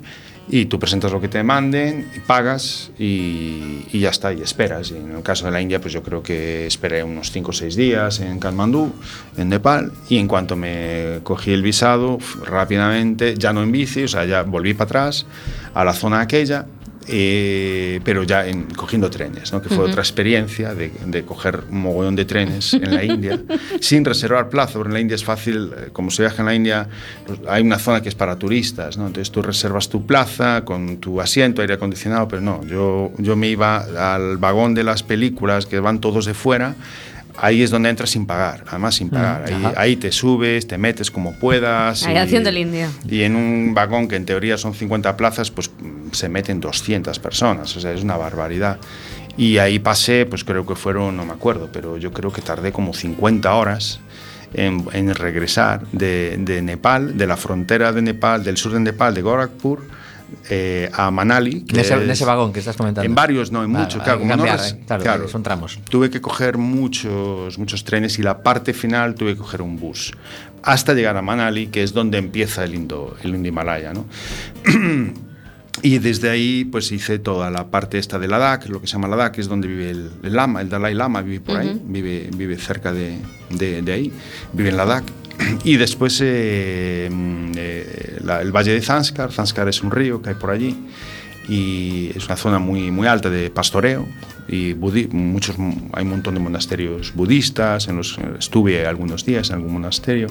Y tú presentas lo que te manden, pagas y, y ya está, y esperas. Y en el caso de la India, pues yo creo que esperé unos 5 o 6 días en Katmandú, en Nepal, y en cuanto me cogí el visado, rápidamente, ya no en bici, o sea, ya volví para atrás a la zona aquella, eh, pero ya en, cogiendo trenes, ¿no? que fue otra experiencia de, de coger un mogollón de trenes en la India, sin reservar plaza, porque en la India es fácil, eh, como se viaja en la India, pues, hay una zona que es para turistas, ¿no? entonces tú reservas tu plaza con tu asiento, aire acondicionado, pero no, yo, yo me iba al vagón de las películas que van todos de fuera, Ahí es donde entras sin pagar, además sin pagar. Ahí, ahí te subes, te metes como puedas. Ahí haciendo el indio. Y en un vagón que en teoría son 50 plazas, pues mm, se meten 200 personas, o sea, es una barbaridad. Y ahí pasé, pues creo que fueron, no me acuerdo, pero yo creo que tardé como 50 horas en, en regresar de, de Nepal, de la frontera de Nepal, del sur de Nepal, de Gorakhpur, eh, a Manali. que Nese, es- nese vagón que estás comentando. En varios, no, en Vale, muchos, claro. no eh, claro, son tramos. Tuve que coger muchos, muchos trenes y la parte final tuve que coger un bus hasta llegar a Manali, que es donde empieza el Indo, el Indo Himalaya, ¿no? Y desde ahí pues hice toda la parte esta de Ladakh, lo que se llama Ladakh, que es donde vive el, el Lama, el Dalai Lama vive por ahí, vive, vive cerca de, de- de ahí, vive en Ladakh. Y después eh, mm, eh, la- el Valle de Zanskar, Zanskar es un río que hay por allí y es una zona muy, muy alta de pastoreo y budi- muchos, hay un montón de monasterios budistas, en los estuve algunos días en algún monasterio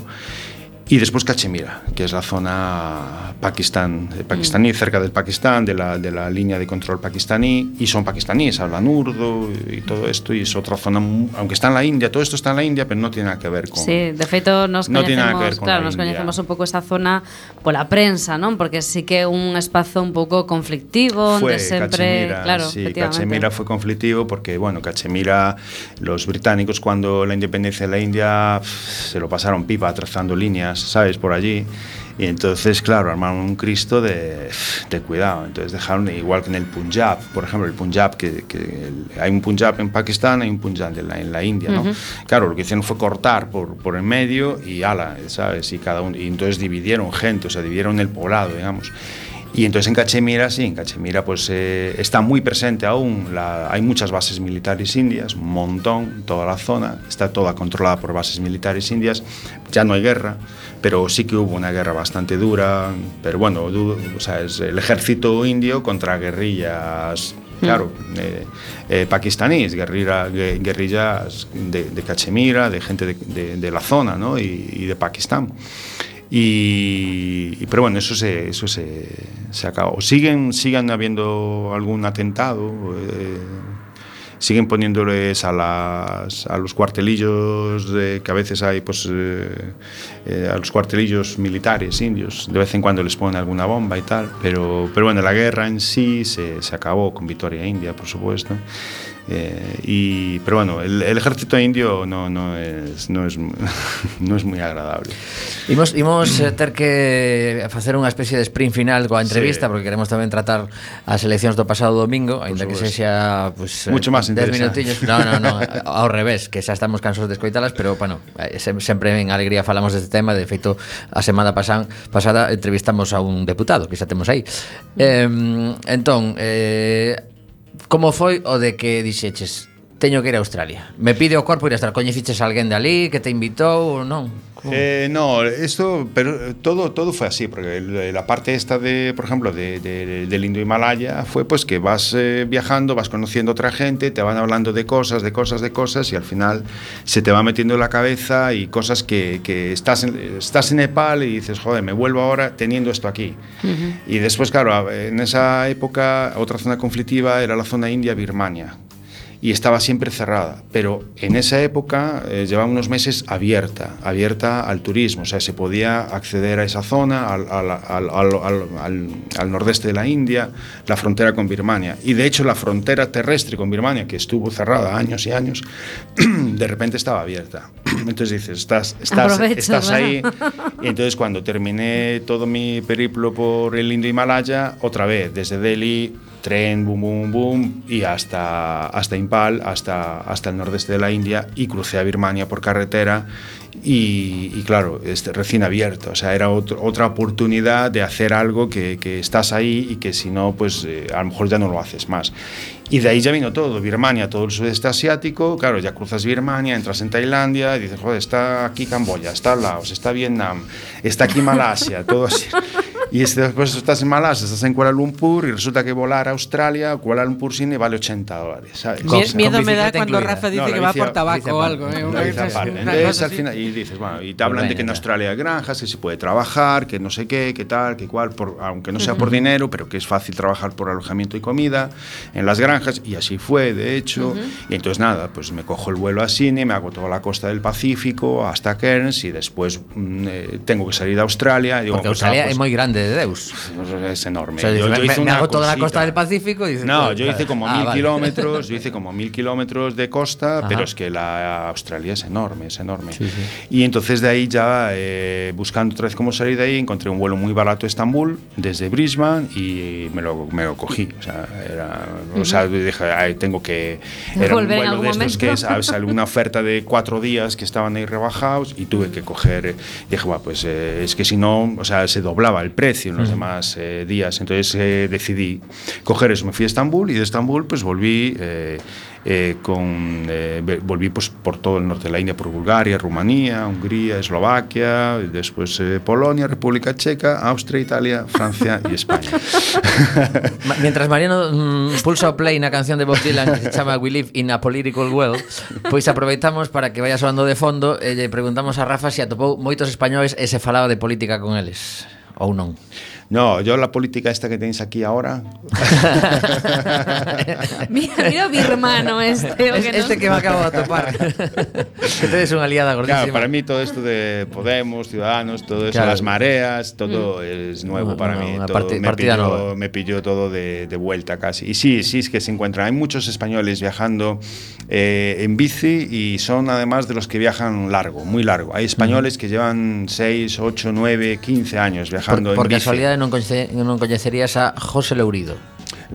y después Cachemira, que es la zona pakistán, eh, pakistaní, cerca del Pakistán, de la, de la línea de control pakistaní, y son pakistaníes, hablan urdo y todo esto, y es otra zona, aunque está en la India, todo esto está en la India, pero no tiene nada que ver con... Sí, de feito nos No tiene nada que coñecemos, ver con claro, la nos coñecemos un pouco esa zona pola prensa, non? Porque sí que un espazo un pouco conflictivo, fue onde sempre, Cachemira, claro, sí. Cachemira fue conflictivo porque, bueno, Cachemira, los británicos cuando la independencia de la India se lo pasaron pipa trazando líneas, ¿sabes? Por allí. Y entonces, claro, armaron un Cristo de, de cuidado. Entonces dejaron, igual que en el Punjab, por ejemplo, el Punjab, que, que el- hay un Punjab en Pakistán, hay un Punjab en la, en la India, ¿no? Claro, lo que hicieron fue cortar por, por en medio y ala, ¿sabes? Y, cada uno, y entonces dividieron gente, o sea, dividieron el poblado, digamos. Y entonces en Cachemira, sí, en Cachemira pues eh, está muy presente aún, la- hay muchas bases militares indias, un montón, toda la zona, está toda controlada por bases militares indias, ya no hay guerra, pero sí que hubo una guerra bastante dura, pero bueno, o sea, es el ejército indio contra guerrillas, claro, eh, eh, pakistaníes, guerrilla- gue- guerrillas de, de Cachemira, de gente de, de- de la zona ¿no? y, y de Pakistán. Y, y- pero bueno, eso se, eso se, se acabó. Siguen, siguen habiendo algún atentado, eh, siguen poniéndoles a, las, a los cuartelillos de, que a veces hay, pues, eh, eh, a los cuartelillos militares indios. De vez en cuando les ponen alguna bomba y tal. Pero, pero bueno, la guerra en sí se, se acabó con victoria india, por supuesto. Eh, y, pero bueno, el, el, ejército indio no, no, es, no, es, no es moi agradable. Imos, imos eh, ter que facer unha especie de sprint final coa entrevista sí. porque queremos tamén tratar as eleccións do pasado domingo, aínda que sexa pues, eh, Mucho máis minutillos. No, no, no, ao revés, que xa estamos cansos de escoitalas, pero bueno, eh, sempre en alegría falamos deste tema, de feito a semana pasan, pasada entrevistamos a un deputado que xa temos aí. Eh, entón, eh, Como foi o de que dixeches? Teño que ir a Australia. Me pide o corpo ir a Australia. Coñeciches a alguén de ali que te invitou ou non? Como? Eh, no, esto, pero todo, todo fue así, porque el- la parte esta de, por ejemplo, de, de- del Indo Himalaya fue pues que vas eh, viajando, vas conociendo otra gente, te van hablando de cosas, de cosas, de cosas, y al final se te va metiendo en la cabeza y cosas que, que estás, en, estás en Nepal y dices, joder, me vuelvo ahora teniendo esto aquí. Y después, claro, en esa época otra zona conflictiva era la zona India-Birmania. Y estaba siempre cerrada. Pero en esa época eh, llevaba unos meses abierta, abierta al turismo, o sea, se podía acceder a esa zona, al, al- al- al- nordeste de la India, la frontera con Birmania. Y de hecho la frontera terrestre con Birmania, que estuvo cerrada años y años, de repente estaba abierta. Entonces dices, estás, estás, Aprovecho, estás ahí. ¿verdad? Y entonces cuando terminé todo mi periplo por el Indo Himalaya, otra vez, desde Delhi, tren, boom, boom, boom, y hasta, hasta Impal, hasta, hasta el nordeste de la India, y crucé a Birmania por carretera. Y, y claro, este, recién abierto, o sea, era otro- otra oportunidad de hacer algo que, que estás ahí y que si no, pues eh, a lo mejor ya no lo haces más. Y de ahí ya vino todo, Birmania, todo el sudeste asiático, claro, ya cruzas Birmania, entras en Tailandia, y dices, joder, está aquí Camboya, está Laos, está Vietnam, está aquí Malasia, todo así. Y este- después estás en Malasia, estás en Kuala Lumpur y resulta que volar a Australia, Kuala Lumpur Cine vale 80 dólares, ¿sabes? Sea, miedo con me da cuando incluida. Rafa dice No, que va bici- por tabaco o algo. ¿eh? Una bici Entonces, al final, y dices, bueno, y te hablan Pues de que en Australia hay granjas, que se puede trabajar, que no sé qué, que tal, que cual, por, aunque no sea por dinero, pero que es fácil trabajar por alojamiento y comida en las granjas, y así fue, de hecho. Y entonces, nada, pues me cojo el vuelo a Sydney, me hago toda la costa del Pacífico hasta Cairns, y después mm, eh, tengo que salir de Australia. y digo, Porque pues, Australia ah, pues, es muy grande de Deus. es enorme. O sea, Yo- me, yo me- hice me una hago toda la costa del Pacífico y dices, No, joder, yo hice como Ah, mil vale. kilómetros, yo hice como mil kilómetros de costa, Ajá. pero es que la Australia es enorme, es enorme. Y entonces de ahí ya, eh, buscando otra vez cómo salir de ahí, encontré un vuelo muy barato a Estambul, desde Brisbane, y me lo, me lo cogí. O sea, era, o sea dije, "Ay, tengo que... Era un vuelo algún de estos momento. que es, ¿sabes? alguna oferta de cuatro días que estaban ahí rebajados y tuve que coger, eh, dije, "Buah, pues eh, es que si no, o sea, se doblaba el precio precio en los demás eh, días. Entonces eh, decidí coger eso, me fui a Estambul y de Estambul pues volví... Eh, eh, con, eh, volví pues, por todo el norte de la India, por Bulgaria, Rumanía, Hungría, Eslovaquia, y después eh, Polonia, República Checa, Austria, Italia, Francia y España. Mientras Mariano mm, pulsa play na canción de Bob Dylan que se chama We Live in a Political World, pois aproveitamos para que vaya sonando de fondo eh, e lle preguntamos a Rafa se si atopou moitos españoles e se falaba de política con eles. Ou non No, yo la política esta que tenéis aquí ahora, Mira, mira o birmano este. Es- que Este que me acabo de atopar Que tedes unha aliada gordísima Claro, para mí todo esto de Podemos, Ciudadanos, todo eso, Claro. las mareas, todo es nuevo Una- para una- mí. una todo me, partida pilló, nueva. me pilló todo de, de vuelta casi. Y sí, sí, es que se encuentran. Hay muchos españoles viajando eh, en bici y son además de los que viajan largo, muy largo. Hay españoles que llevan 6, 8, 9, 15 años viajando por en bici. Casualidade non, coñece, non coñecerías a José Lourido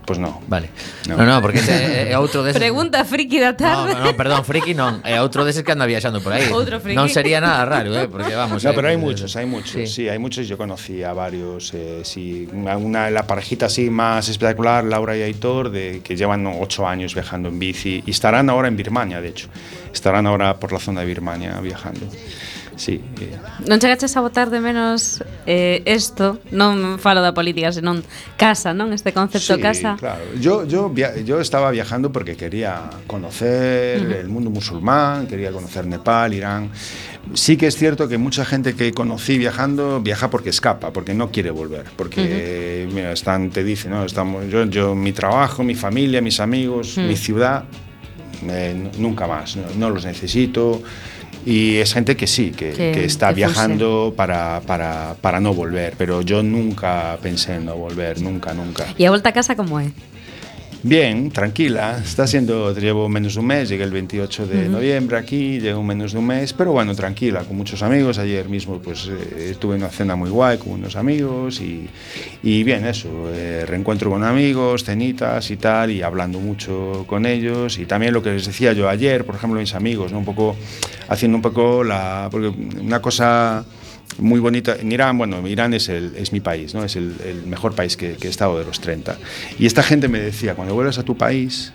Pues no. Vale No. No, no, porque ese é outro deses Pregunta friki da No, tarde. no, perdón, friki non É outro deses que anda viaxando por aí Outro friki. Non sería nada raro, eh, porque vamos No, eh, pero hay pues, muchos, hay muchos, sí. sí, hay muchos. Yo conocí a varios, eh, sí, una, una- la parejita así más espectacular, Laura y Aitor, de, que llevan ocho años viajando en bici y estarán ahora en Birmania, de hecho, estarán ahora por la zona de Birmania viajando. Sí, eh, Non chegaches a botar de menos eh, esto, non falo da política, senón casa, non? Este concepto sí, casa. claro. Yo, yo, yo estaba viajando porque quería conocer el mundo musulmán, quería conocer Nepal, Irán. Sí que es cierto que mucha gente que conocí viajando viaja porque escapa, porque no quiere volver, porque mira, están, te dicen, ¿no? Estamos, yo, yo, mi trabajo, mi familia, mis amigos, mi ciudad, eh, nunca más, no, no los necesito. Y es gente que sí, que, Que- que está que viajando para, para, para no volver, pero yo nunca pensé en no volver, nunca, nunca. E a volta a casa como é? Bien, tranquila. Está siendo, llevo menos de un mes, llegué el 28 de noviembre aquí, llevo menos de un mes, pero bueno, tranquila, con muchos amigos. Ayer mismo pues eh, tuve una cena muy guay con unos amigos y, y bien, eso, eh, reencuentro con amigos, cenitas y tal, y hablando mucho con ellos. Y también lo que les decía yo ayer, por ejemplo, mis amigos, ¿no? un poco haciendo un poco la... Porque una cosa muy bonita. En Irán, bueno, Irán es, el, es mi país, ¿no? es el, el mejor país que, que he estado de los 30. Y esta gente me decía, cuando vuelvas a tu país,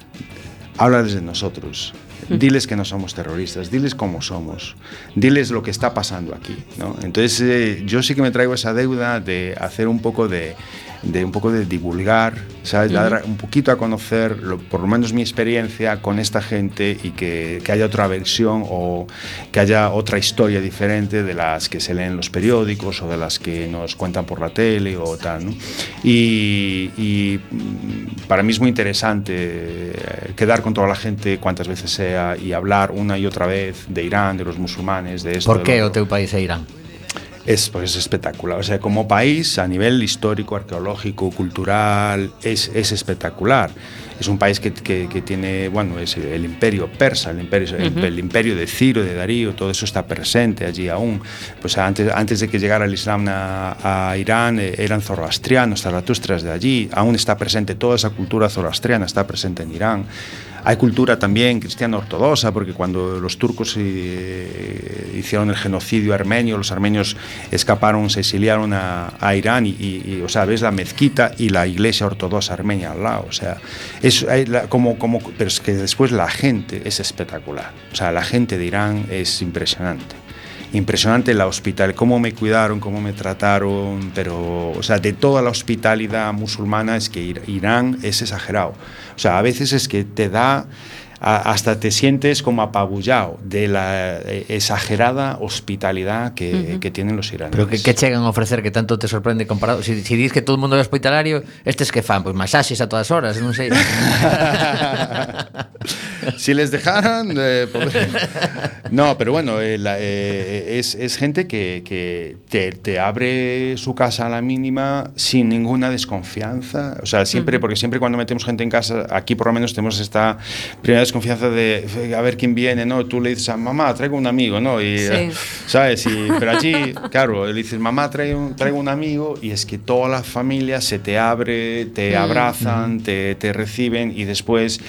háblales de nosotros. Diles que no somos terroristas, diles cómo somos, diles lo que está pasando aquí. ¿no? Entonces, eh, yo sí que me traigo esa deuda de hacer un poco de, de un poco de divulgar, ¿sabes? Dar un poquito a conocer, lo, por lo menos mi experiencia con esta gente y que, que, haya otra versión o que haya otra historia diferente de las que se leen en los periódicos o de las que nos cuentan por la tele o tal, ¿no? Y, y mm, para mí es muy interesante eh, quedar con toda la gente cuantas veces sea y hablar una y otra vez de Irán, de los musulmanes, de esto. ¿Por qué o teu país é Irán? Es, pues, es espectacular. O sea, como país, a nivel histórico, arqueológico, cultural, es, es espectacular. Es un país que, que- que tiene, bueno, es el imperio persa, el imperio, el- el, imperio de Ciro, de Darío, todo eso está presente allí aún. Pues antes, antes de que llegara el Islam a, a Irán, eh, eran zoroastrianos, zaratustras de allí. Aún está presente toda esa cultura zoroastriana, está presente en Irán. Hay cultura también cristiana ortodoxa, porque cuando los turcos eh, hicieron el genocidio armenio, los armenios escaparon, se exiliaron a, Irán y, y- y, o sea, ves la mezquita y la iglesia ortodoxa armenia al lado, o sea, es hay la- como, como, pero es que después la gente es espectacular, o sea, la gente de Irán es impresionante impresionante la hospital, cómo me cuidaron, cómo me trataron, pero, o sea, de toda la hospitalidad musulmana es que Ir- Irán es exagerado. O sea, a veces es que te da, a- hasta te sientes como apabullado de la eh, exagerada hospitalidad que, que tienen los iraníes. Pero que, que chegan a ofrecer que tanto te sorprende comparado Si, si dis que todo o mundo é hospitalario Estes que fan, pois masaxes a todas horas Non sei si les dejaran... eh, poder- No, pero bueno, eh, la- eh, es, es gente que, que te, te abre su casa a la mínima sin ninguna desconfianza. O sea, siempre, porque siempre cuando metemos gente en casa, aquí por lo menos tenemos esta primera desconfianza de a ver quién viene, ¿no? Tú le dices a mamá, traigo un amigo, ¿no? Y, Sí. eh, ¿sabes? Y, pero allí, claro, le dices, mamá, traigo un, traigo un amigo y es que toda la familia se te abre, te abrazan, te, te reciben y después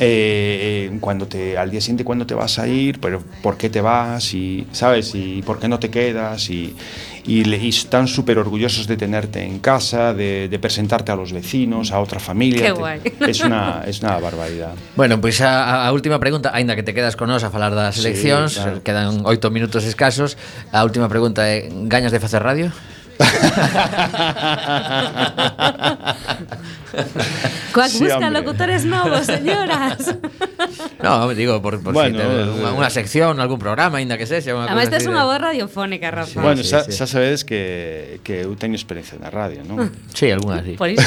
eh, eh, cuando te al día siguiente cuando te vas a ir pero por qué te vas y sabes y por qué no te quedas y, y, le, y están súper orgullosos de tenerte en casa, de, de, presentarte a los vecinos, a otra familia. Qué guai. Es una, es una barbaridad. Bueno, pois pues a, a última pregunta, ainda que te quedas con nós a falar das eleccións, sí, claro. quedan oito minutos escasos, a última pregunta eh, é, gañas de facer radio? Coa sí, buscan locutores novos, señoras. no, digo, por, por bueno, si te, eh, unha, unha eh. sección, algún programa, ainda que sexa. Además, esta é unha voz radiofónica, Rafa. Sí, bueno, sí, xa, sí. xa sabedes que, que eu teño experiencia na radio, non? Sí, algunha, sí. Por iso.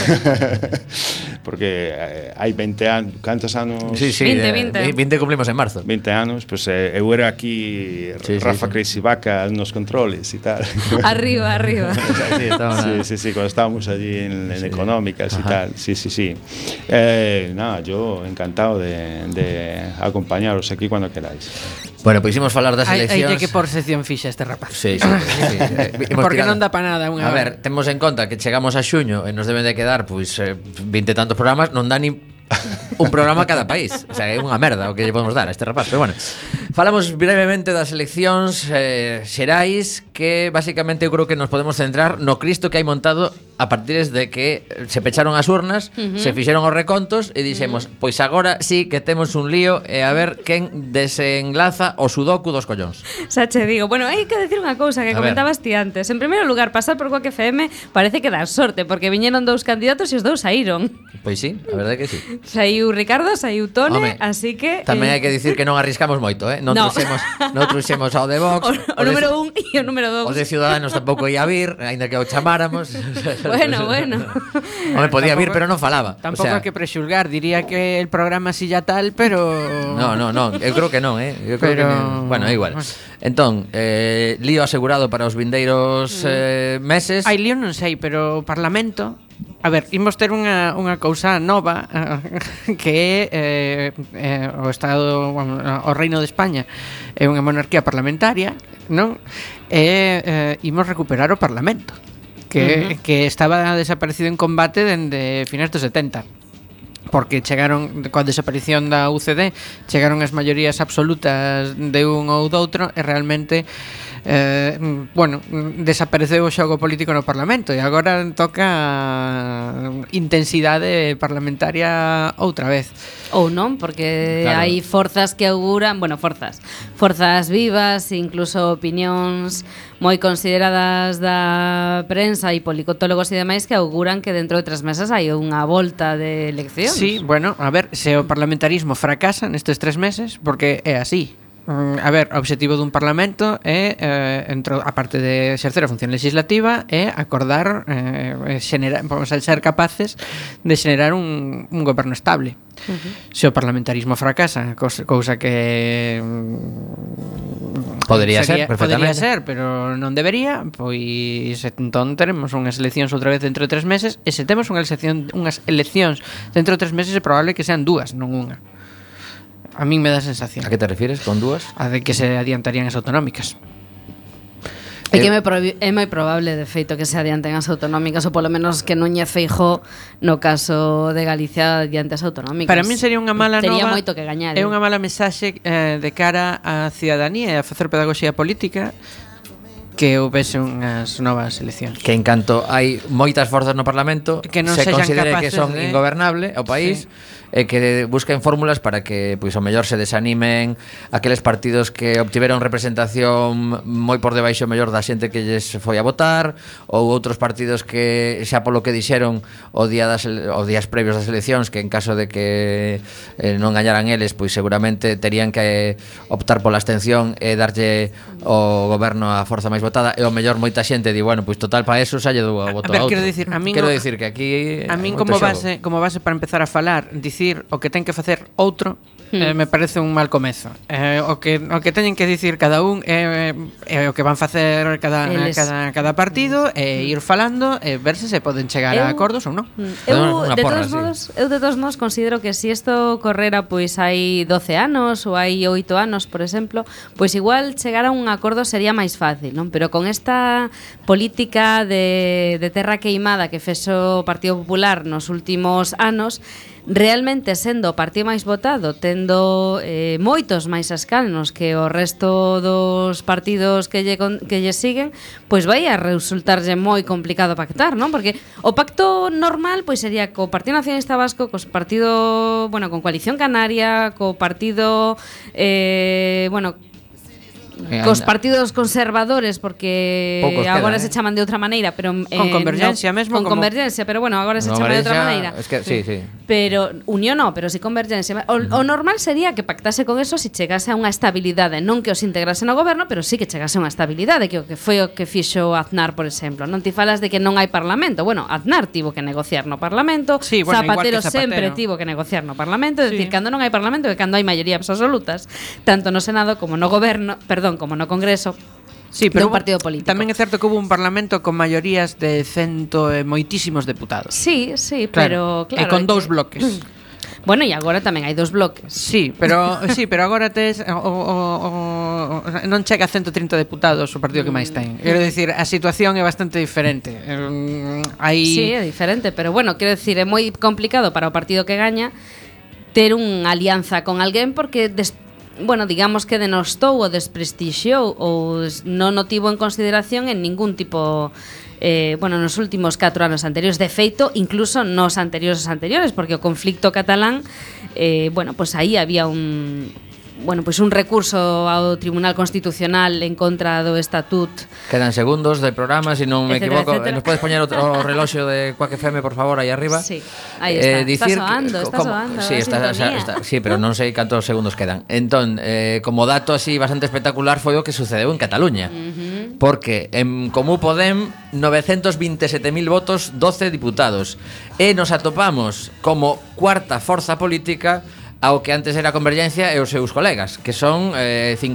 Porque eh, hai 20 anos, cantos anos? Sí, sí, 20, 20. 20 cumplimos en marzo. 20 anos, pues eh, eu era aquí sí, Rafa sí, sí. Crazy Vaca nos controles e tal. Arriba, arriba sí, sí, sí, sí, cuando estábamos allí en, en sí. económicas Ajá. y tal. Sí, sí, sí. Eh, nada, no, yo encantado de, de acompañaros aquí cuando queráis. Bueno, pois imos falar das hai, eleccións. Hai que por sección fixa este rapaz. Sí, sí, sí, sí. Eh, Porque tirando. non dá para nada unha A ver, temos en conta que chegamos a xuño e nos deben de quedar pois eh, 20 tantos programas, non dá ni un programa a cada país. O sea, é unha merda o que lle podemos dar a este rapaz, pero bueno. Falamos brevemente das eleccións eh, xerais que basicamente eu creo que nos podemos centrar no Cristo que hai montado a partir de que se pecharon as urnas, uh -huh. se fixeron os recontos e dixemos, uh -huh. pois agora sí que temos un lío e a ver quen desenlaza o sudoku dos collóns. Xa che digo, bueno, hai que decir unha cousa que a comentabas ti antes. En primeiro lugar, pasar por Coac FM parece que dar sorte, porque viñeron dous candidatos e os dous saíron. Pois sí, a verdade que sí. Saiu Ricardo, saiu Tone, Home, así que... Tamén eh... hai que eh, dicir que non arriscamos moito, eh? Non no. truxemos, non truxemos ao de Vox. O, o, o número de, un e o número dos. Os de Ciudadanos tampouco ia vir, aínda que o chamáramos. bueno, bueno. Home, podía vir, pero non falaba. Tampouco o sea, que prexulgar, diría que el programa si ya tal, pero No, no, no, eu creo que non, eh. Eu creo pero... que non. bueno, é igual. Entón, eh, lío asegurado para os vindeiros mm. eh, meses. Hai lío non sei, pero o Parlamento A ver, imos ter unha, unha cousa nova que é eh, eh, o Estado, o Reino de España é unha monarquía parlamentaria, non? E eh, imos recuperar o Parlamento que, uh -huh. que estaba desaparecido en combate dende finais dos 70 porque chegaron coa desaparición da UCD chegaron as maiorías absolutas de un ou do outro e realmente eh, mm, bueno, mm, desapareceu o xogo político no Parlamento e agora toca mm, intensidade parlamentaria outra vez. Ou non, porque claro. hai forzas que auguran, bueno, forzas, forzas vivas, incluso opinións moi consideradas da prensa e policotólogos e demais que auguran que dentro de tres meses hai unha volta de eleccións. Sí, bueno, a ver, se o parlamentarismo fracasa nestes tres meses, porque é así, Mm, a ver, o obxectivo dun parlamento é eh, entro, a parte de exercer a función legislativa é acordar eh, xenera, vamos a ser capaces de xenerar un, un goberno estable. Uh -huh. Se o parlamentarismo fracasa, cousa, cousa que mm, Podería sería, ser, perfectamente. Podría ser, pero non debería, pois entón teremos unhas eleccións outra vez dentro de tres meses, e se temos unha eleccións, unhas eleccións dentro de tres meses é probable que sean dúas, non unha. A min me dá sensación. A que te refires con dúas? A de que se adiantarían as autonómicas. É que eh, me é moi probable, de feito, que se adianten as autonómicas ou polo menos que Núñez Feijó no caso de Galicia adiante as autonómicas. Para min sería unha mala Tería nova. moito que gañar. É eh? unha mala mensaxe eh, de cara á ciudadanía e a facer pedagogía política que houvese unhas novas eleccións. Que en canto hai moitas forzas no Parlamento, que non se considere que son de... ingobernable o país, sí e que busquen fórmulas para que pois o mellor se desanimen aqueles partidos que obtiveron representación moi por debaixo mellor da xente que lles foi a votar ou outros partidos que xa polo que dixeron o día das o días previos das eleccións que en caso de que eh, non gañaran eles pois seguramente terían que optar pola abstención e darlle o goberno a forza máis votada e o mellor moita xente di bueno pois total para eso xa lle dou o voto a, ver, a outro. Quero dicir, a min quero dicir que aquí a min como xogo. base como base para empezar a falar dicir dicir o que ten que facer outro eh, hmm. eh, me parece un mal comezo. Eh, o que o que teñen que dicir cada un é eh, eh, o que van facer cada Eles. cada cada partido hmm. e eh, ir falando e eh, ver se se poden chegar eu, a acordos ou non. Hmm. Eu de porra, todos sí. modos, eu de todos modos considero que si isto correra pois hai 12 anos ou hai 8 anos, por exemplo, pois igual chegar a un acordo sería máis fácil, non? Pero con esta política de de terra queimada que fexo o Partido Popular nos últimos anos, realmente sendo o partido máis votado, tendo eh, moitos máis escanos que o resto dos partidos que lle, que lle siguen, pois vai a resultarlle moi complicado pactar, non? Porque o pacto normal pois sería co Partido Nacionalista Vasco, cos partido, bueno, con Coalición Canaria, co partido eh, bueno, eh, cos partidos conservadores porque Poucos agora quedan, se eh. chaman de outra maneira, pero eh, convergencia no, mesmo Con como... convergencia, pero bueno, agora se chama de outra maneira. Es que, sí, sí. Pero unión no, pero si convergencia, o, o mm. normal sería que pactase con eso se si chegase a unha estabilidade, non que os integrase no goberno, pero sí que chegase a unha estabilidade, que o que foi o que fixo Aznar, por exemplo. Non ti falas de que non hai parlamento. Bueno, Aznar tivo que negociar no parlamento, sí, bueno, Zapatero, Zapatero sempre tivo que negociar no parlamento, é sí. dicir, cando non hai parlamento e cando hai maiorías absolutas, tanto no Senado como no goberno, perdón, perdón, como no Congreso, Sí, pero de un partido político. Tamén é certo que hubo un parlamento con maiorías de cento e moitísimos deputados. Sí, sí, claro. pero claro. E con dous que... bloques. Bueno, e agora tamén hai dous bloques. Sí, pero sí, pero agora tes o, o, o, non chega a 130 deputados o partido que máis ten. Mm. Quero dicir, a situación é bastante diferente. Mm, hai Sí, é diferente, pero bueno, quero dicir, é moi complicado para o partido que gaña ter unha alianza con alguén porque despois bueno, digamos que denostou ou desprestixiou ou non o tivo en consideración en ningún tipo eh, bueno, nos últimos 4 anos anteriores. De feito, incluso nos anteriores anteriores, porque o conflicto catalán eh, bueno, pois pues aí había un bueno, pois pues un recurso ao Tribunal Constitucional en contra do estatut. Quedan segundos de programa, se si non me etcétera, equivoco. Etcétera. Nos podes poñer outro reloxo de Quack FM, por favor, aí arriba? Sí, aí está. Eh, dicir está soando, que, está como, soando. Sí, está, está, está, sí, pero non sei cantos segundos quedan. Entón, eh, como dato así bastante espectacular foi o que sucedeu en Cataluña. Uh -huh. Porque en Comú Podem 927.000 votos, 12 diputados. E nos atopamos como cuarta forza política ao que antes era Convergencia e os seus colegas, que son eh,